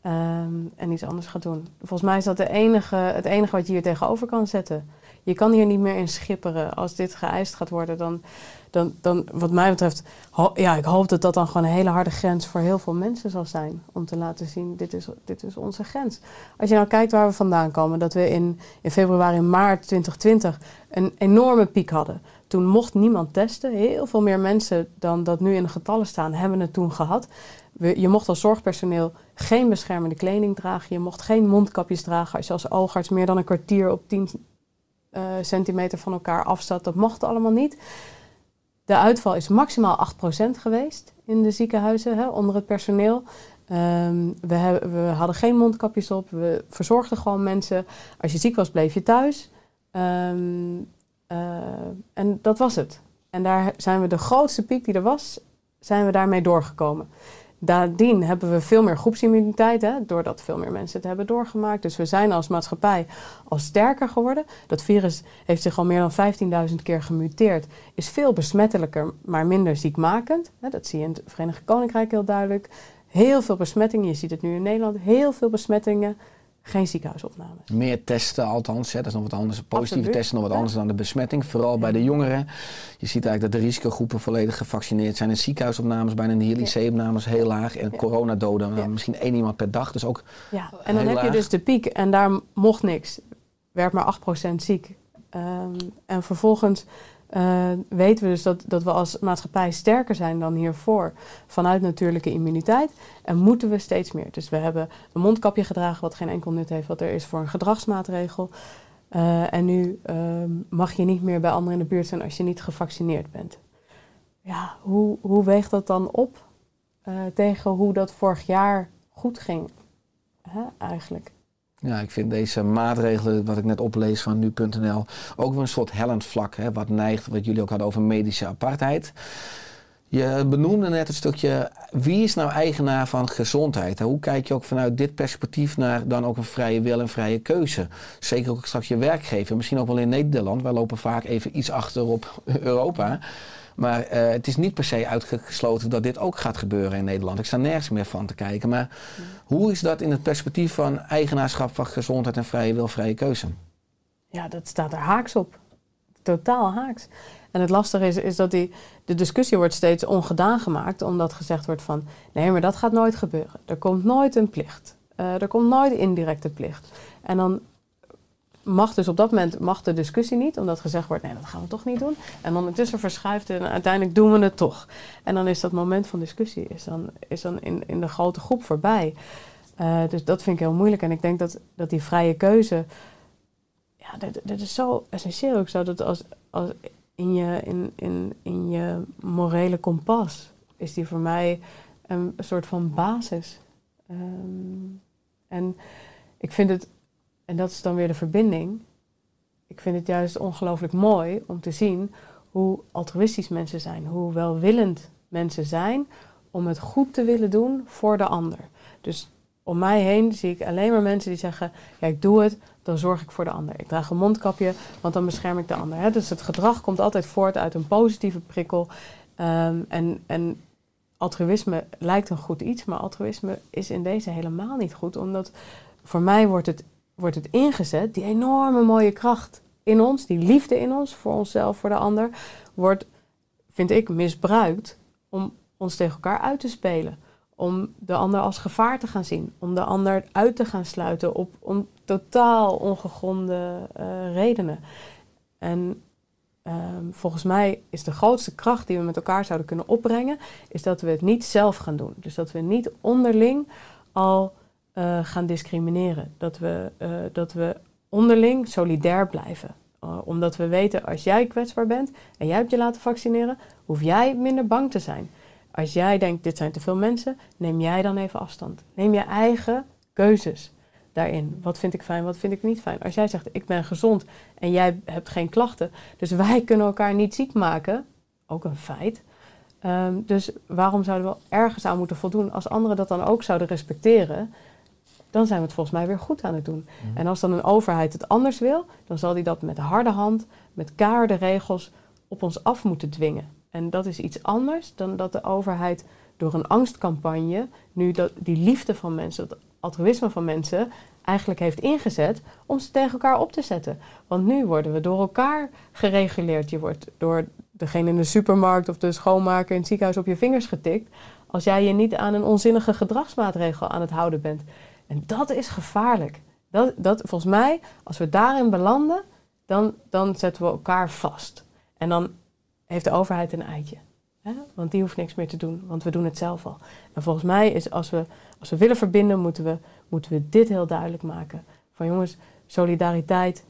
Ehm, en iets anders gaat doen. Volgens mij is dat de enige, het enige wat je hier tegenover kan zetten. Je kan hier niet meer in schipperen. Als dit geëist gaat worden, dan, dan, dan wat mij betreft, ja, ik hoop dat dat dan gewoon een hele harde grens voor heel veel mensen zal zijn. Om te laten zien, dit is, dit is onze grens. Als je nou kijkt waar we vandaan komen, dat we in, in februari maart 2020 een enorme piek hadden. Toen mocht niemand testen. Heel veel meer mensen dan dat nu in de getallen staan, hebben het toen gehad. Je mocht als zorgpersoneel geen beschermende kleding dragen. Je mocht geen mondkapjes dragen als je als oogarts meer dan een kwartier op 10 eh, centimeter van elkaar afzat. Dat mocht allemaal niet. De uitval is maximaal 8% geweest in de ziekenhuizen hè, onder het personeel. Um, we, we, hadden geen mondkapjes op. We verzorgden gewoon mensen. Als je ziek was, bleef je thuis. Um, uh, en dat was het. En daar zijn we de grootste piek die er was, zijn we daarmee doorgekomen. Daardien hebben we veel meer groepsimmuniteit, hè, doordat veel meer mensen het hebben doorgemaakt. Dus we zijn als maatschappij al sterker geworden. Dat virus heeft zich al meer dan 15.000 keer gemuteerd. Is veel besmettelijker, maar minder ziekmakend. Dat zie je in het Verenigd Koninkrijk heel duidelijk. Heel veel besmettingen, je ziet het nu in Nederland, heel veel besmettingen geen ziekenhuisopname. Meer testen althans, hè, dat is nog wat anders. Positieve testen nog wat anders dan de besmetting. Vooral bij de jongeren. Je ziet eigenlijk dat de risicogroepen volledig gevaccineerd zijn. En ziekenhuisopnames, bijna de IC-opnames heel laag. En coronadoden, nou, misschien één iemand per dag. Dus ook Ja, en dan heb je dus de piek en daar mocht niks. Werd maar 8% ziek. Um, en vervolgens uh, weten we dus dat, dat we als maatschappij sterker zijn dan hiervoor vanuit natuurlijke immuniteit. En moeten we steeds meer. Dus we hebben een mondkapje gedragen, wat geen enkel nut heeft, wat er is voor een gedragsmaatregel. Uh, en nu uh, mag je niet meer bij anderen in de buurt zijn als je niet gevaccineerd bent. Ja, hoe, hoe weegt dat dan op uh, tegen hoe dat vorig jaar goed ging? Hè, eigenlijk. Ja, ik vind deze maatregelen, wat ik net oplees van nu.nl, ook wel een soort hellend vlak. Hè, wat neigt, wat jullie ook hadden over medische apartheid. Je benoemde net een stukje, wie is nou eigenaar van gezondheid? Hoe kijk je ook vanuit dit perspectief naar dan ook een vrije wil en vrije keuze? Zeker ook straks je werkgever, misschien ook wel in Nederland. Wij lopen vaak even iets achter op Europa. Maar uh, het is niet per se uitgesloten dat dit ook gaat gebeuren in Nederland. Ik sta nergens meer van te kijken. Maar hoe is dat in het perspectief van eigenaarschap van gezondheid en vrije wil, vrije keuze? Ja, dat staat er haaks op. Totaal haaks. En het lastige is, is dat die, de discussie wordt steeds ongedaan gemaakt, omdat gezegd wordt van nee, maar dat gaat nooit gebeuren. Er komt nooit een plicht. Uh, er komt nooit indirecte plicht. En dan mag dus op dat moment mag de discussie niet, omdat gezegd wordt, nee, dat gaan we toch niet doen. En ondertussen verschuift het en uiteindelijk doen we het toch. En dan is dat moment van discussie is dan, is dan in, in de grote groep voorbij. Uh, dus dat vind ik heel moeilijk. En ik denk dat, dat die vrije keuze, ja, dat, dat is zo essentieel. Ik zou dat als, als in, je, in, in, in je morele kompas, is die voor mij een, soort van basis. Um, en ik vind het en dat is dan weer de verbinding. Ik vind het juist ongelooflijk mooi om te zien hoe altruïstisch mensen zijn, hoe welwillend mensen zijn om het goed te willen doen voor de ander. Dus om mij heen zie ik alleen maar mensen die zeggen: Ja, ik doe het, dan zorg ik voor de ander. Ik draag een mondkapje, want dan bescherm ik de ander. Dus het gedrag komt altijd voort uit een positieve prikkel. Ehm, en, en altruïsme lijkt een goed iets, maar altruïsme is in deze helemaal niet goed, omdat voor mij wordt het wordt het ingezet, die enorme mooie kracht in ons, die liefde in ons, voor onszelf, voor de ander, wordt, vind ik, misbruikt om, ons tegen elkaar uit te spelen. Om de ander als gevaar te gaan zien. Om de ander uit te gaan sluiten op on, totaal ongegronde uh, redenen. En um, volgens mij is de grootste kracht die we met elkaar zouden kunnen opbrengen, is dat we het niet zelf gaan doen. Dus dat we niet onderling al uh, gaan discrimineren. Dat we, uh, dat we onderling solidair blijven. Uh, omdat we weten, als jij kwetsbaar bent en jij hebt je laten vaccineren, hoef jij minder bang te zijn. Als jij denkt, dit zijn te veel mensen, neem jij dan even afstand. Neem je eigen keuzes daarin. Wat vind ik fijn, wat vind ik niet fijn. Als jij zegt, ik ben gezond en jij hebt geen klachten, dus wij kunnen elkaar niet ziek maken, ook een feit. Um, dus waarom zouden we ergens aan moeten voldoen als anderen dat dan ook zouden respecteren? Dan zijn we het volgens mij weer goed aan het doen. Mm. En als dan een overheid het anders wil, dan zal die dat met harde hand, met keiharde regels op ons af moeten dwingen. En dat is iets anders dan dat de overheid door een angstcampagne nu dat, die liefde van mensen, dat altruïsme van mensen eigenlijk heeft ingezet om ze tegen elkaar op te zetten. Want nu worden we door elkaar gereguleerd. Je wordt door degene in de supermarkt of de schoonmaker in het ziekenhuis op je vingers getikt. Als jij je niet aan een onzinnige gedragsmaatregel aan het houden bent. En dat is gevaarlijk. Dat, dat, volgens mij, als we daarin belanden, dan, dan zetten we elkaar vast. En dan heeft de overheid een eitje. Hè? Want die hoeft niks meer te doen, want we doen het zelf al. En volgens mij is als we, als we willen verbinden, moeten we, moeten we dit heel duidelijk maken. Van jongens, solidariteit,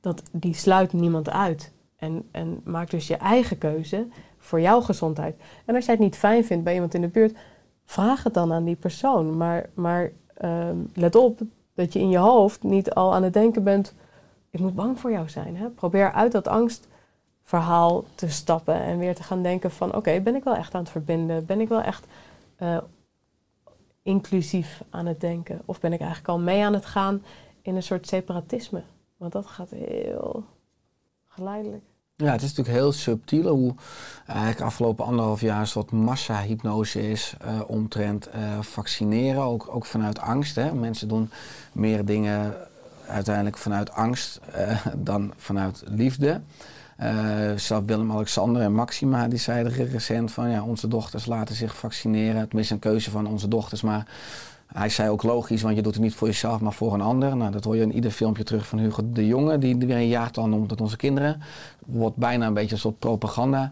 dat, die sluit niemand uit. En, en maak dus je eigen keuze voor jouw gezondheid. En als jij het niet fijn vindt bij iemand in de buurt, vraag het dan aan die persoon. Maar, maar uh, let op dat je in je hoofd niet al aan het denken bent: ik moet bang voor jou zijn. Hè? Probeer uit dat angstverhaal te stappen en weer te gaan denken: van oké, ben ik wel echt aan het verbinden? Ben ik wel echt uh, inclusief aan het denken? Of ben ik eigenlijk al mee aan het gaan in een soort separatisme? Want dat gaat heel geleidelijk. Ja, het is natuurlijk heel subtiel hoe eigenlijk afgelopen anderhalf jaar een soort massa-hypnose is uh, omtrent uh, vaccineren, ook, ook vanuit angst. Hè. Mensen doen meer dingen uiteindelijk vanuit angst uh, dan vanuit liefde. zelf Willem-Alexander en Maxima die zeiden recent van ja, onze dochters laten zich vaccineren. Tenminste een keuze van onze dochters, maar hij zei ook logisch, want je doet het niet voor jezelf, maar voor een ander. Nou, dat hoor je in ieder filmpje terug van Hugo de Jonge, die weer een jaartal noemt tot onze kinderen. Wordt bijna een beetje een soort propaganda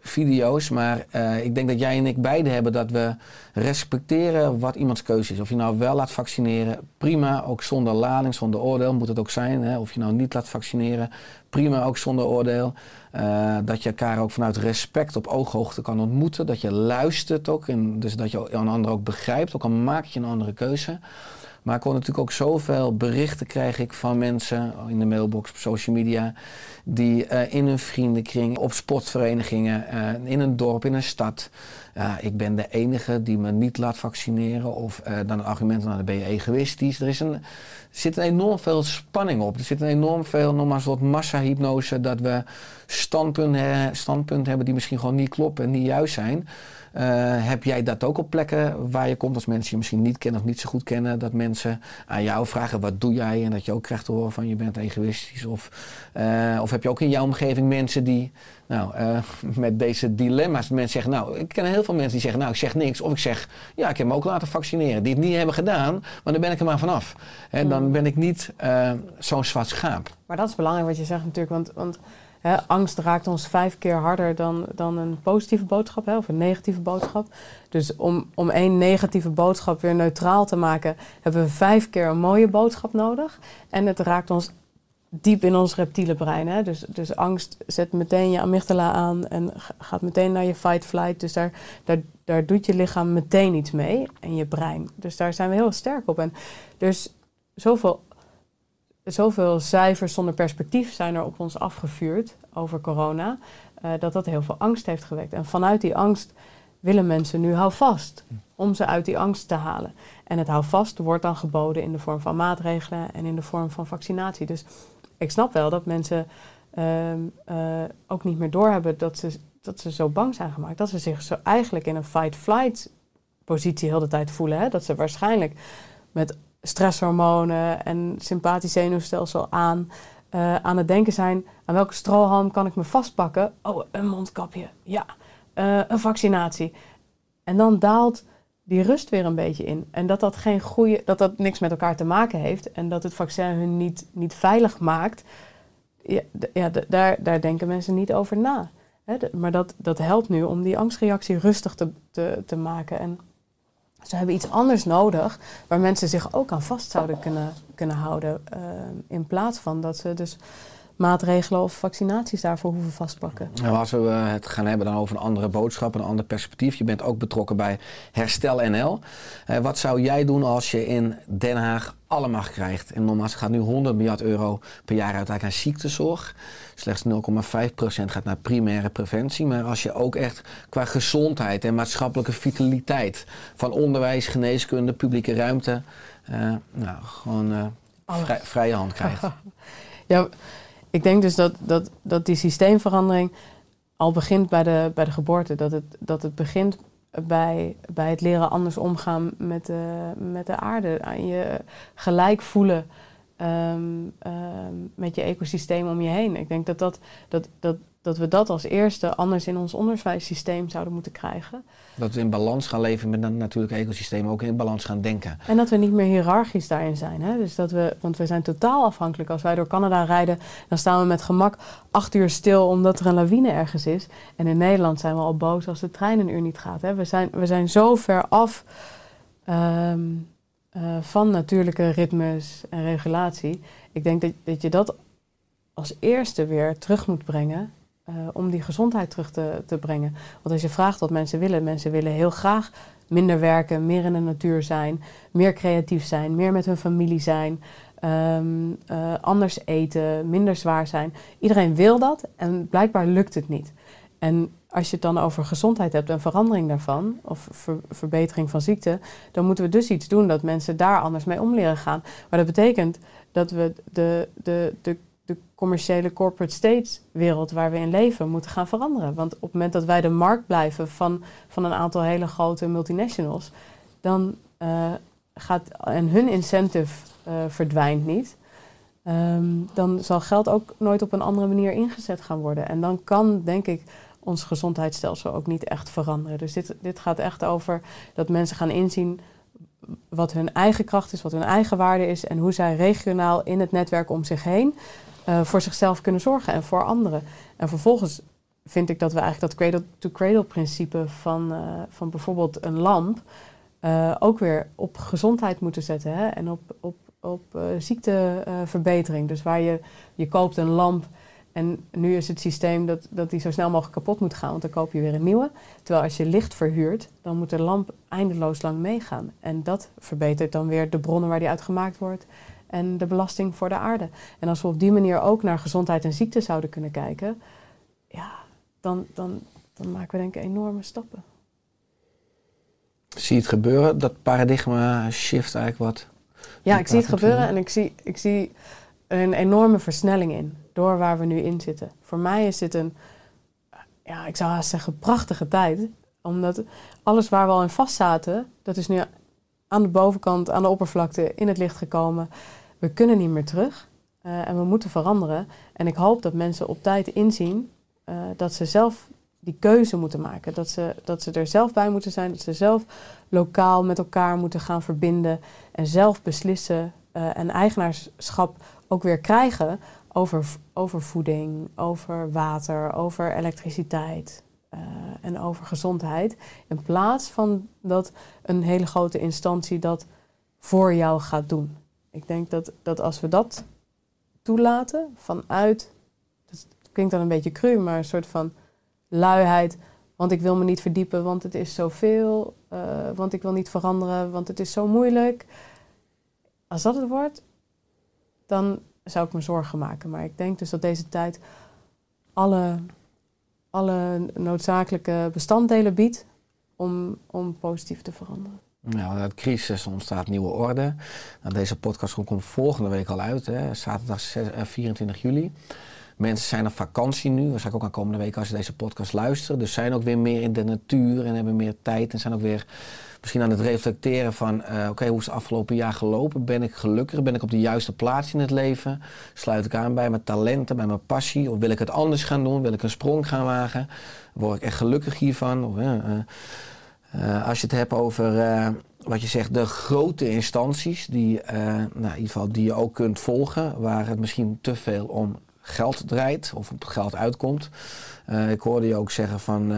video's. Maar uh, ik denk dat jij en ik beide hebben dat we respecteren wat iemands keuze is. Of je nou wel laat vaccineren, prima. Ook zonder lading, zonder oordeel moet het ook zijn. Hè? Of je nou niet laat vaccineren, prima. Ook zonder oordeel. Uh, dat je elkaar ook vanuit respect op ooghoogte kan ontmoeten. Dat je luistert ook. En dus dat je een ander ook begrijpt. Ook al maak je een andere keuze. Maar ik hoor natuurlijk ook zoveel berichten krijg ik van mensen in de mailbox, op social media, die uh, in hun vriendenkring, op sportverenigingen, uh, in een dorp, in een stad. Uh, ik ben de enige die me niet laat vaccineren. Of dan het argument, nou dan ben je egoïstisch. Er, is een, er zit een enorm veel spanning op. Er zit een enorm veel, nog maar een soort massa-hypnose, dat we standpunten hebben die misschien gewoon niet kloppen en niet juist zijn. Uh, heb jij dat ook op plekken waar je komt als mensen je misschien niet kennen of niet zo goed kennen? Dat mensen aan jou vragen wat doe jij en dat je ook krijgt te horen van je bent egoïstisch? Of, uh, of heb je ook in jouw omgeving mensen die nou, uh, met deze dilemma's, mensen zeggen nou, ik ken heel veel mensen die zeggen nou ik zeg niks. Of ik zeg ja ik heb me ook laten vaccineren. Die het niet hebben gedaan, maar dan ben ik er maar vanaf. En dan hmm. ben ik niet zo'n zwart schaap. Maar dat is belangrijk wat je zegt natuurlijk, want... want angst raakt ons vijf keer harder dan, dan een positieve boodschap hè, of een negatieve boodschap. Dus om, om één negatieve boodschap weer neutraal te maken, hebben we vijf keer een mooie boodschap nodig. En het raakt ons diep in ons reptiele brein. Hè? Dus, dus angst zet meteen je amygdala aan en gaat meteen naar je fight-flight. Dus daar, daar, daar doet je lichaam meteen iets mee en je brein. Dus daar zijn we heel sterk op. En dus zoveel zoveel cijfers zonder perspectief zijn er op ons afgevuurd over corona, uh, dat dat heel veel angst heeft gewekt. En vanuit die angst willen mensen nu houvast om ze uit die angst te halen. En het houvast wordt dan geboden in de vorm van maatregelen en in de vorm van vaccinatie. Dus ik snap wel dat mensen uh, uh, ook niet meer doorhebben dat ze, dat ze zo bang zijn gemaakt. Dat ze zich zo eigenlijk in een fight-flight positie heel de tijd voelen. Hè? Dat ze waarschijnlijk met stresshormonen en sympathisch zenuwstelsel aan, uh, aan het denken zijn... aan welke strohalm kan ik me vastpakken? Oh, een mondkapje, ja. eh, een vaccinatie. En dan daalt die rust weer een beetje in. En dat dat, geen goede, dat dat niks met elkaar te maken heeft en dat het vaccin hun niet, niet veilig maakt, ja, ja, daar, daar denken mensen niet over na. Maar dat, dat helpt nu om die angstreactie rustig te, te, te maken. En ze hebben iets anders nodig waar mensen zich ook aan vast zouden kunnen, kunnen houden. eh, in plaats van dat ze dus maatregelen of vaccinaties daarvoor hoeven vastpakken. Nou, als we eh, het gaan hebben dan over een andere boodschap, een ander perspectief. Je bent ook betrokken bij Herstel NL. Eh, wat zou jij doen als je in Den Haag alle macht krijgt? En nogmaals, gaat nu 100 miljard euro per jaar uiteindelijk aan ziektezorg. Slechts 0,5% gaat naar primaire preventie. Maar als je ook echt qua gezondheid en maatschappelijke vitaliteit van onderwijs, geneeskunde, publieke ruimte, eh, nou, gewoon eh, vrij- vrije hand krijgt. Ja, ik denk dus dat, dat, dat die systeemverandering al begint bij de, bij de geboorte. Dat het, dat het begint bij, bij het leren anders omgaan met de, met de aarde. Je gelijk voelen ehm, ehm, met je ecosysteem om je heen. Ik denk dat, dat, dat, dat, dat we dat als eerste anders in ons onderwijssysteem zouden moeten krijgen. Dat we in balans gaan leven met een natuurlijk ecosysteem, ook in balans gaan denken. En dat we niet meer hiërarchisch daarin zijn. Hè? Dus dat we, want we zijn totaal afhankelijk. Als wij door Canada rijden, dan staan we met gemak acht uur stil omdat er een lawine ergens is. En in Nederland zijn we al boos als de trein een uur niet gaat. Hè? We, zijn, we zijn zo ver af ehm, eh, van natuurlijke ritmes en regulatie. Ik denk dat, dat je dat als eerste weer terug moet brengen. Eh, om die gezondheid terug te, te brengen. Want als je vraagt wat mensen willen, mensen willen heel graag minder werken, meer in de natuur zijn, meer creatief zijn, meer met hun familie zijn, ehm, eh, anders eten, minder zwaar zijn. Iedereen wil dat en blijkbaar lukt het niet. En als je het dan over gezondheid hebt en verandering daarvan, of ver- verbetering van ziekte, dan moeten we dus iets doen dat mensen daar anders mee om leren gaan. Maar dat betekent dat we de, de, de commerciële corporate state wereld waar we in leven moeten gaan veranderen. Want op het moment dat wij de markt blijven van, van een aantal hele grote multinationals, dan eh, gaat en hun incentive eh, verdwijnt niet. ehm, dan zal geld ook nooit op een andere manier ingezet gaan worden. En dan kan, denk ik, ons gezondheidsstelsel ook niet echt veranderen. Dus dit, dit gaat echt over dat mensen gaan inzien wat hun eigen kracht is, wat hun eigen waarde is en hoe zij regionaal in het netwerk om zich heen eh, voor zichzelf kunnen zorgen en voor anderen. En vervolgens vind ik dat we eigenlijk dat cradle-to-cradle principe van, eh, van bijvoorbeeld een lamp eh, ook weer op gezondheid moeten zetten hè? en op, op, op ziekteverbetering. dus waar je, je koopt een lamp en nu is het systeem dat, dat die zo snel mogelijk kapot moet gaan, want dan koop je weer een nieuwe. Terwijl als je licht verhuurt, dan moet de lamp eindeloos lang meegaan. En dat verbetert dan weer de bronnen waar die uit gemaakt wordt en de belasting voor de aarde. En als we op die manier ook naar gezondheid en ziekte zouden kunnen kijken, ja, dan, dan, dan maken we denk ik enorme stappen. Zie je het gebeuren, dat paradigma shift eigenlijk wat? Ja, ik zie het gebeuren en ik zie, ik zie een enorme versnelling in door waar we nu in zitten. Voor mij is dit een, ja, ik zou haast zeggen, prachtige tijd. Omdat alles waar we al in vast zaten, dat is nu aan de bovenkant, aan de oppervlakte, in het licht gekomen. We kunnen niet meer terug eh, en we moeten veranderen. En ik hoop dat mensen op tijd inzien eh, dat ze zelf die keuze moeten maken. Dat ze, dat ze er zelf bij moeten zijn, dat ze zelf lokaal met elkaar moeten gaan verbinden en zelf beslissen eh, en eigenaarschap ook weer krijgen over, over voeding, over water, over elektriciteit en over gezondheid. In plaats van dat een hele grote instantie dat voor jou gaat doen. Ik denk dat, dat als we dat toelaten vanuit, dat klinkt dan een beetje cru, maar een soort van luiheid. Want ik wil me niet verdiepen, want het is zoveel. eh want ik wil niet veranderen, want het is zo moeilijk. Als dat het wordt, dan zou ik me zorgen maken. Maar ik denk dus dat deze tijd alle, alle noodzakelijke bestanddelen biedt om, om positief te veranderen. Nou, uit crisis ontstaat nieuwe orde. Nou, deze podcast komt volgende week al uit, hè, zaterdag zes- eh, 24 juli. Mensen zijn op vakantie nu, waarschijnlijk ook aan komende week als ze deze podcast luisteren. Dus zijn ook weer meer in de natuur en hebben meer tijd en zijn ook weer misschien aan het reflecteren van, eh, oké, hoe is het afgelopen jaar gelopen? Ben ik gelukkig? Ben ik op de juiste plaats in het leven? Sluit ik aan bij mijn talenten, bij mijn passie? Of wil ik het anders gaan doen? Wil ik een sprong gaan wagen? Word ik echt gelukkig hiervan? Of, eh, eh, als je het hebt over eh, wat je zegt, de grote instanties, die, eh, nou, in ieder geval die je ook kunt volgen, waar het misschien te veel om geld draait of op geld uitkomt. Ik hoorde je ook zeggen van.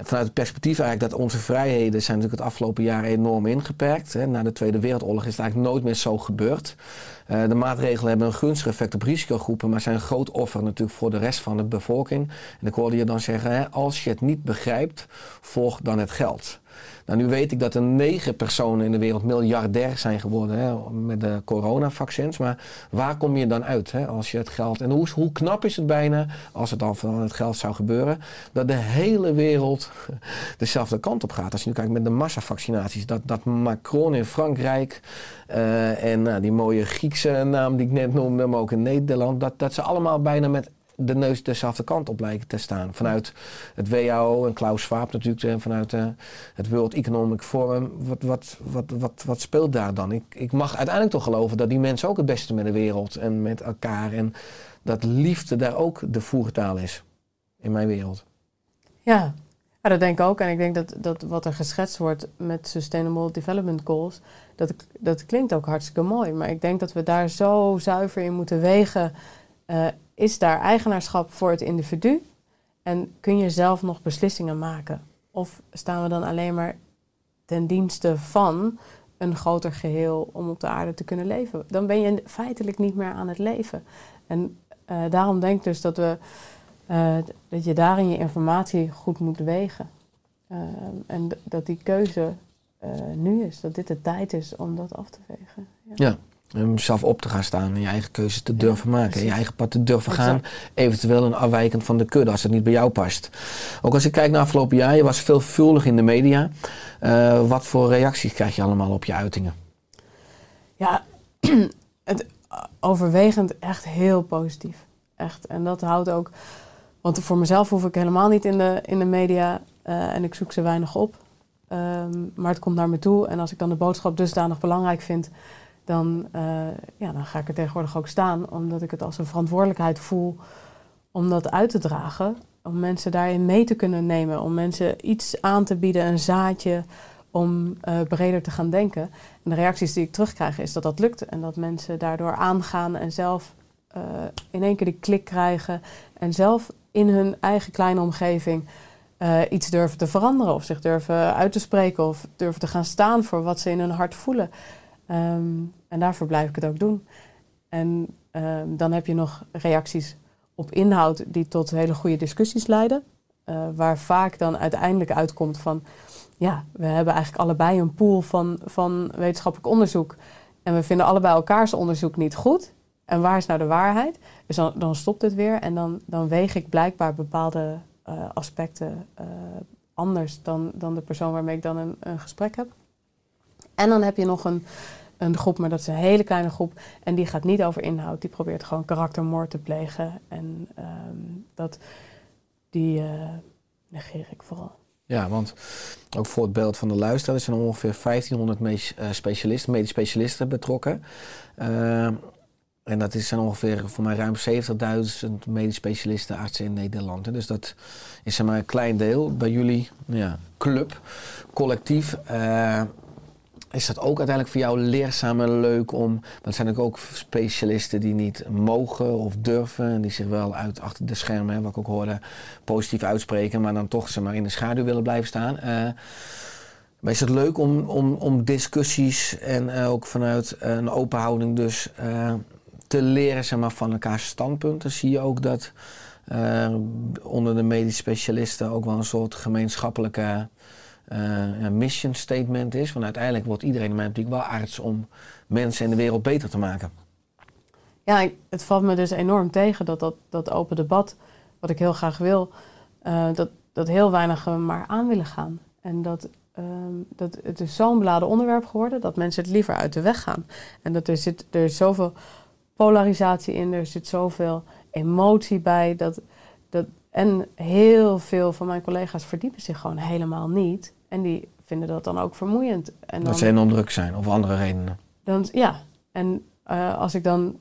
Vanuit het perspectief eigenlijk dat onze vrijheden zijn natuurlijk het afgelopen jaar enorm ingeperkt. Hè. Na de Tweede Wereldoorlog is het eigenlijk nooit meer zo gebeurd. Eh, de maatregelen hebben een gunstig effect op risicogroepen, maar zijn een groot offer natuurlijk voor de rest van de bevolking. En ik hoorde je dan zeggen, hè, als je het niet begrijpt, volg dan het geld. Nou, nu weet ik dat er negen personen in de wereld miljardair zijn geworden hè, met de coronavaccins. Maar waar kom je dan uit hè, als je het geld... En hoe, hoe knap is het bijna, als het dan van het geld zou gebeuren... dat de hele wereld dezelfde kant op gaat. Als je nu kijkt met de massavaccinaties. Dat, dat Macron in Frankrijk eh, en nou, die mooie Griekse naam die ik net noemde... maar ook in Nederland, dat, dat ze allemaal bijna met de neus dezelfde kant op lijken te staan. Vanuit het WHO en Klaus Schwab natuurlijk, en vanuit eh, het World Economic Forum. Wat, wat, wat, wat, wat speelt daar dan? Ik, ik mag uiteindelijk toch geloven dat die mensen ook het beste met de wereld en met elkaar. En dat liefde daar ook de voertaal is in mijn wereld. Ja. ja, dat denk ik ook. En ik denk dat, dat wat er geschetst wordt met Sustainable Development Goals, dat, dat klinkt ook hartstikke mooi. Maar ik denk dat we daar zo zuiver in moeten wegen. eh, is daar eigenaarschap voor het individu? En kun je zelf nog beslissingen maken? Of staan we dan alleen maar ten dienste van een groter geheel om op de aarde te kunnen leven? Dan ben je feitelijk niet meer aan het leven. En eh, daarom denk ik dus dat, we, eh, dat je daarin je informatie goed moet wegen. Eh, en dat die keuze nu is, dat dit de tijd is om dat af te wegen. Ja. Om zelf op te gaan staan en je eigen keuzes te durven maken. En je eigen pad te durven gaan. Eventueel een afwijkend van de kudde als het niet bij jou past. Ook als ik kijk naar afgelopen jaar, je was veelvuldig in de media. Eh, wat voor reacties krijg je allemaal op je uitingen? Ja, het overwegend echt heel positief. Echt. En dat houdt ook. Want voor mezelf hoef ik helemaal niet in de, in de media eh, en ik zoek ze weinig op. Ehm, maar het komt naar me toe. En als ik dan de boodschap dusdanig belangrijk vind, dan, eh, ja, dan ga ik er tegenwoordig ook staan. Omdat ik het als een verantwoordelijkheid voel om dat uit te dragen. Om mensen daarin mee te kunnen nemen. Om mensen iets aan te bieden, een zaadje om eh, breder te gaan denken. En de reacties die ik terugkrijg is dat dat lukt. En dat mensen daardoor aangaan en zelf eh, in één keer die klik krijgen. En zelf in hun eigen kleine omgeving iets durven te veranderen. Of zich durven uit te spreken. Of durven te gaan staan voor wat ze in hun hart voelen. Ehm, en daarvoor blijf ik het ook doen. En ehm, dan heb je nog reacties op inhoud die tot hele goede discussies leiden. Eh, waar vaak dan uiteindelijk uitkomt van... ja, we hebben eigenlijk allebei een pool van, van wetenschappelijk onderzoek... en we vinden allebei elkaars onderzoek niet goed. En waar is nou de waarheid? Dus dan, stopt het weer en dan, dan weeg ik blijkbaar bepaalde eh, aspecten eh, anders... Dan, dan de persoon waarmee ik dan een, een gesprek heb. En dan heb je nog een, een groep, maar dat is een hele kleine groep. En die gaat niet over inhoud. Die probeert gewoon karaktermoord te plegen. En ehm, dat, die eh, negeer ik vooral. Ja, want ook voor het beeld van de luisteraar, er zijn ongeveer 1500 medisch, eh, specialisten, medisch specialisten betrokken. Eh, en dat zijn ongeveer voor mij ruim 70.000 medisch specialisten, artsen in Nederland. Dus dat is zeg maar een klein deel bij jullie ja, club, collectief. Is dat ook uiteindelijk voor jou leerzaam en leuk om... Want er zijn ook specialisten die niet mogen of durven... en die zich wel uit achter de schermen, hè, wat ik ook hoorde, positief uitspreken... maar dan toch zeg maar, in de schaduw willen blijven staan. Eh, maar is het leuk om, om, om discussies en eh, ook vanuit eh, een open houding dus... te leren zeg maar, van elkaars standpunten? Zie je ook dat onder de medisch specialisten ook wel een soort gemeenschappelijke ja, mission statement is. Want uiteindelijk wordt iedereen in mijn optiek wel arts om mensen en de wereld beter te maken. Ja, het valt me dus enorm tegen dat dat, dat open debat, wat ik heel graag wil, eh, dat, dat heel weinigen maar aan willen gaan. En dat, ehm, dat het is zo'n beladen onderwerp geworden dat mensen het liever uit de weg gaan. En dat er zit er is zoveel polarisatie in, er zit zoveel emotie bij. Dat, dat, en heel veel van mijn collega's verdiepen zich gewoon helemaal niet. En die vinden dat dan ook vermoeiend. En dan, Dat ze enorm druk zijn of andere redenen. dan, ja, en eh, als ik dan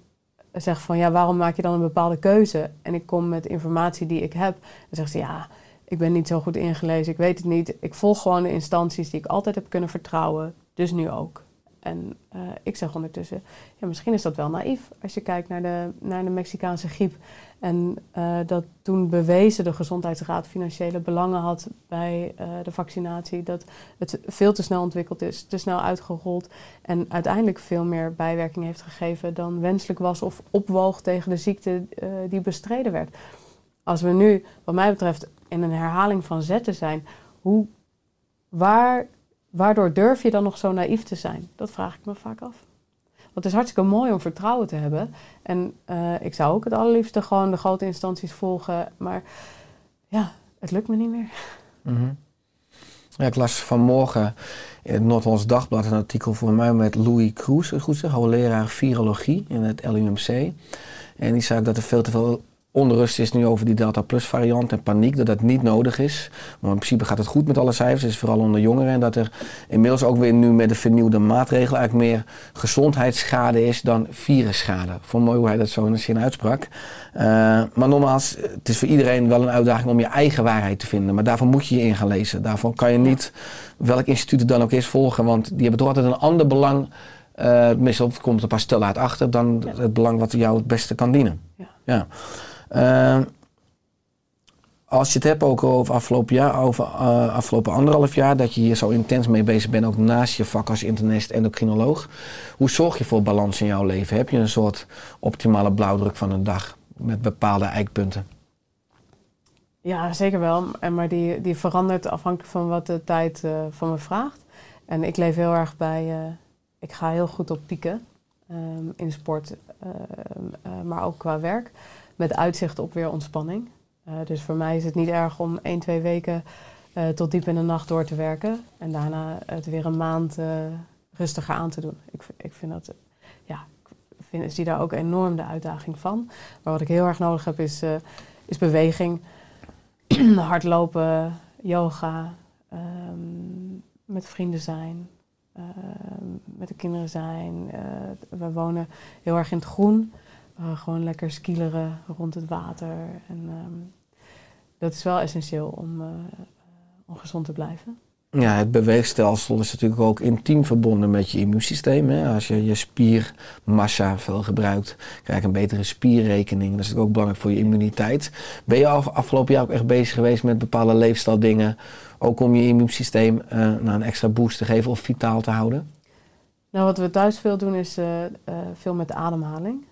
zeg van ja, waarom maak je dan een bepaalde keuze? En ik kom met informatie die ik heb, dan zegt ze ja, ik ben niet zo goed ingelezen, ik weet het niet. Ik volg gewoon de instanties die ik altijd heb kunnen vertrouwen, dus nu ook. En eh, ik zeg ondertussen, ja, misschien is dat wel naïef als je kijkt naar de, naar de Mexicaanse griep. En eh, dat toen bewezen de Gezondheidsraad financiële belangen had bij eh, de vaccinatie. Dat het veel te snel ontwikkeld is, te snel uitgerold. En uiteindelijk veel meer bijwerking heeft gegeven dan wenselijk was of opwoog tegen de ziekte eh, die bestreden werd. Als we nu, wat mij betreft, in een herhaling van zetten zijn, hoe, waar, waardoor durf je dan nog zo naïef te zijn? Dat vraag ik me vaak af. Het is hartstikke mooi om vertrouwen te hebben. En eh, ik zou ook het allerliefste gewoon de grote instanties volgen. Maar ja, het lukt me niet meer. Mhm. Ja, ik las vanmorgen in het Noord-Hollands Dagblad een artikel voor mij met Louis Kroes, goed zeg, hoogleraar virologie in het LUMC. En die zei dat er veel te veel onrust is nu over die Delta Plus variant en paniek, dat dat niet nodig is. Maar in principe gaat het goed met alle cijfers, is vooral onder jongeren. En dat er inmiddels ook weer nu met de vernieuwde maatregelen eigenlijk meer gezondheidsschade is dan virusschade. Ik vond mooi hoe hij dat zo in een zin uitsprak. Uh, maar nogmaals, het is voor iedereen wel een uitdaging om je eigen waarheid te vinden. Maar daarvoor moet je je in gaan lezen. Daarvoor kan je niet welk instituut het dan ook is volgen, want die hebben toch altijd een ander belang. Uh, meestal komt er pas stel uit achter dan Ja. het belang wat jou het beste kan dienen. Ja. Ja. Uh, als je het hebt ook over afgelopen jaar, over uh, afgelopen anderhalf jaar, dat je hier zo intens mee bezig bent, ook naast je vak als internist endocrinoloog. Hoe zorg je voor balans in jouw leven? Heb je een soort optimale blauwdruk van een dag met bepaalde eikpunten? Ja, zeker wel. En maar die, die verandert afhankelijk van wat de tijd uh, van me vraagt. En ik leef heel erg bij, uh, ik ga heel goed op pieken um, in sport, uh, maar ook qua werk. Met uitzicht op weer ontspanning. Uh, dus voor mij is het niet erg om 1, 2 weken uh, tot diep in de nacht door te werken. En daarna het weer een maand uh, rustiger aan te doen. Ik, ik vind dat, ja, ik vind, zie daar ook enorm de uitdaging van. Maar wat ik heel erg nodig heb is, is beweging. Hardlopen, yoga, um, met vrienden zijn. met de kinderen zijn. we wonen heel erg in het groen. Uh, gewoon lekker skileren rond het water. En um, dat is wel essentieel om, uh, om gezond te blijven. Ja, het beweegstelsel is natuurlijk ook intiem verbonden met je immuunsysteem. Hè? Als je je spiermassa veel gebruikt, krijg je een betere spierrekening. Dat is natuurlijk ook belangrijk voor je immuniteit. Ben je af, afgelopen jaar ook echt bezig geweest met bepaalde leefstijldingen? Ook om je immuunsysteem uh, nou, een extra boost te geven of vitaal te houden? Nou, wat we thuis veel doen is veel met de ademhaling.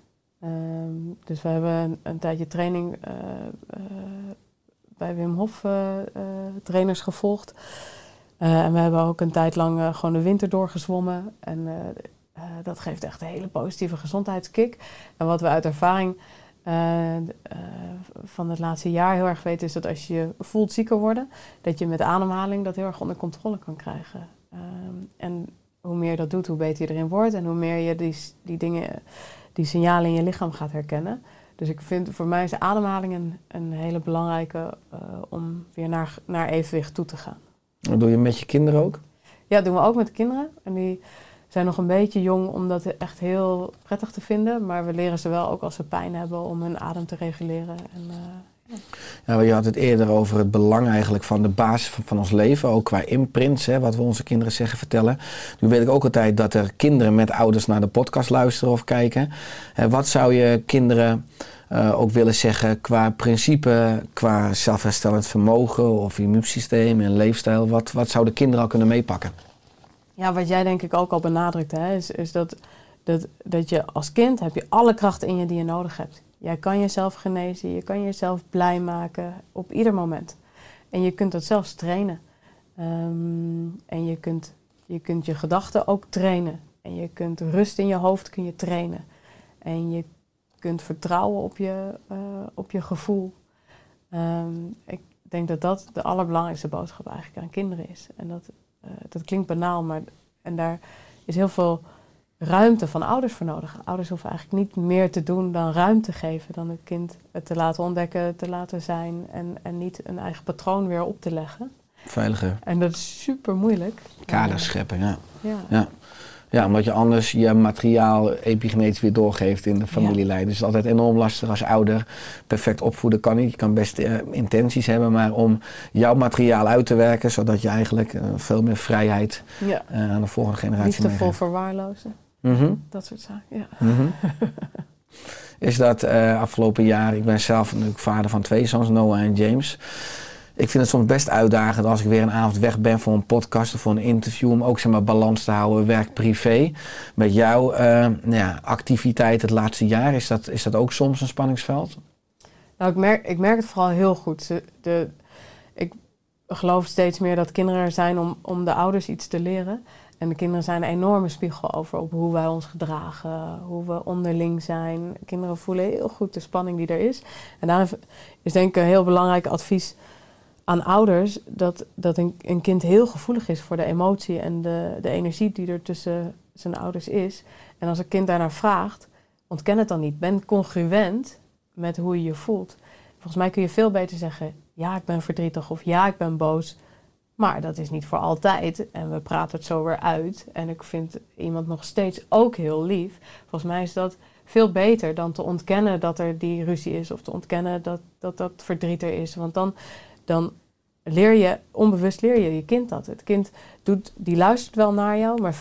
Um, dus we hebben een, tijdje training uh, uh, bij Wim Hof uh, trainers gevolgd. en we hebben ook een tijd lang gewoon de winter doorgezwommen. En dat geeft echt een hele positieve gezondheidskick. En wat we uit ervaring van het laatste jaar heel erg weten... is dat als je voelt zieker worden... dat je met ademhaling dat heel erg onder controle kan krijgen. Um, en hoe meer je dat doet, hoe beter je erin wordt. En hoe meer je die, die dingen die signalen in je lichaam gaat herkennen. Dus ik vind voor mij is ademhaling een, een hele belangrijke uh, om weer naar, naar evenwicht toe te gaan. Dat doe je met je kinderen ook? Ja, dat doen we ook met de kinderen. En die zijn nog een beetje jong om dat echt heel prettig te vinden. Maar we leren ze wel ook als ze pijn hebben om hun adem te reguleren. En, uh, ja. Je had het eerder over het belang eigenlijk van de basis van, ons leven, ook qua imprints, hè, wat we onze kinderen zeggen, vertellen. Nu weet ik ook altijd dat er kinderen met ouders naar de podcast luisteren of kijken. Uh, wat zou je kinderen uh, ook willen zeggen qua principe, qua zelfherstellend vermogen of immuunsysteem en leefstijl? Wat, wat zouden kinderen al kunnen meepakken? Ja, wat jij denk ik ook al benadrukt, hè, is, is dat, dat, dat je als kind heb je alle krachten in je die je nodig hebt. Jij kan jezelf genezen, je kan jezelf blij maken op ieder moment. En je kunt dat zelfs trainen. Um, en je kunt, je kunt je gedachten ook trainen. En je kunt rust in je hoofd kun je trainen. En je kunt vertrouwen op je, uh, op je gevoel. Um, ik denk dat dat de allerbelangrijkste boodschap eigenlijk aan kinderen is. En dat, uh, dat klinkt banaal, maar en daar is heel veel ruimte van ouders voor nodig. Ouders hoeven eigenlijk niet meer te doen dan ruimte geven. Dan het kind het te laten ontdekken, te laten zijn. En, en niet een eigen patroon weer op te leggen. Veiliger. En dat is super moeilijk. Kaders scheppen, ja. Ja. ja. Ja, omdat je anders je materiaal epigenetisch weer doorgeeft in de familielijn. Dus het is altijd enorm lastig als ouder. Perfect opvoeden kan niet. Je kan best eh, intenties hebben, maar om jouw materiaal uit te werken, zodat je eigenlijk eh, veel meer vrijheid ja. eh, aan de volgende generatie Liefdevol meegeeft. Mhm. Dat soort zaken. Ja. Mhm. Is dat eh, afgelopen jaar, ik ben zelf natuurlijk vader van twee zoons, Noah en James. Ik vind het soms best uitdagend als ik weer een avond weg ben voor een podcast of voor een interview. Om ook zeg maar, balans te houden, werk-privé. Met jouw eh, nou ja, activiteit het laatste jaar, is dat, is dat ook soms een spanningsveld? Nou, ik merk, ik merk het vooral heel goed. De, ik geloof steeds meer dat kinderen er zijn om, om de ouders iets te leren. En de kinderen zijn een enorme spiegel over op hoe wij ons gedragen, hoe we onderling zijn. Kinderen voelen heel goed de spanning die er is. En daarom is denk ik een heel belangrijk advies aan ouders dat, dat een, een kind heel gevoelig is voor de emotie en de, de energie die er tussen zijn ouders is. En als een kind daarnaar vraagt, ontken het dan niet. Ben congruent met hoe je je voelt. Volgens mij kun je veel beter zeggen: ja, ik ben verdrietig of ja, ik ben boos. Maar dat is niet voor altijd. En we praten het zo weer uit. En ik vind iemand nog steeds ook heel lief. Volgens mij is dat veel beter dan te ontkennen dat er die ruzie is. Of te ontkennen dat dat, dat verdriet er is. Want dan, dan leer je, onbewust leer je je kind dat. Het kind doet, die luistert wel naar jou. Maar 95%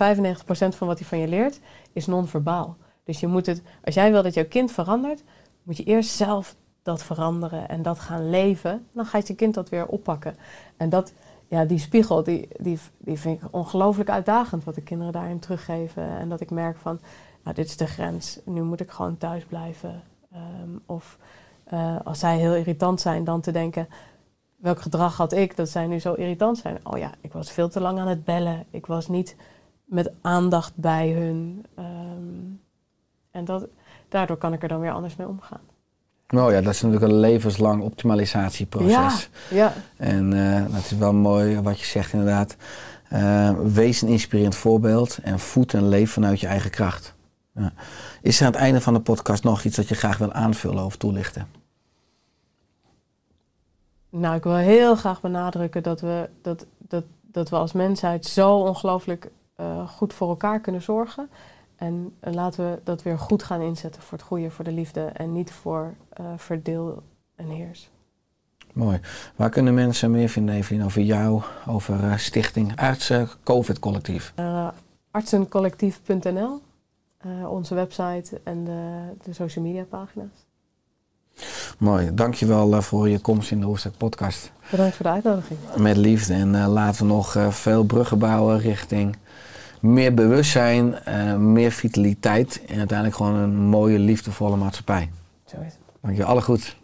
van wat hij van je leert is non-verbaal. Dus je moet het, als jij wil dat jouw kind verandert, moet je eerst zelf dat veranderen en dat gaan leven. Dan gaat je kind dat weer oppakken. En dat, ja, die spiegel, die, die, die vind ik ongelooflijk uitdagend wat de kinderen daarin teruggeven. En dat ik merk van, nou, dit is de grens. Nu moet ik gewoon thuis blijven. Ehm, of eh, als zij heel irritant zijn, dan te denken, welk gedrag had ik dat zij nu zo irritant zijn? Oh ja, ik was veel te lang aan het bellen. Ik was niet met aandacht bij hun. Ehm, en dat, daardoor kan ik er dan weer anders mee omgaan. Nou ja, dat is natuurlijk een levenslang optimalisatieproces. Ja, ja. En eh, dat is wel mooi wat je zegt inderdaad. Eh, wees een inspirerend voorbeeld en voed en leef vanuit je eigen kracht. Ja. Is er aan het einde van de podcast nog iets dat je graag wil aanvullen of toelichten? Nou, ik wil heel graag benadrukken dat we, dat, dat, dat we als mensheid zo ongelooflijk eh, goed voor elkaar kunnen zorgen. En eh, laten we dat weer goed gaan inzetten voor het goede, voor de liefde en niet voor eh, verdeel en heers. Mooi. Waar kunnen mensen meer vinden, Evelien, over jou, over eh, Stichting Artsen COVID Collectief? Artsencollectief.nl, onze website en de, de social media pagina's. Mooi. Dankjewel voor je komst in de Hoofdstuk podcast. Bedankt voor de uitnodiging. Met liefde. En laten we nog veel bruggen bouwen richting meer bewustzijn, meer vitaliteit en uiteindelijk gewoon een mooie, liefdevolle maatschappij. Zo is het. Dank je. Alle goed.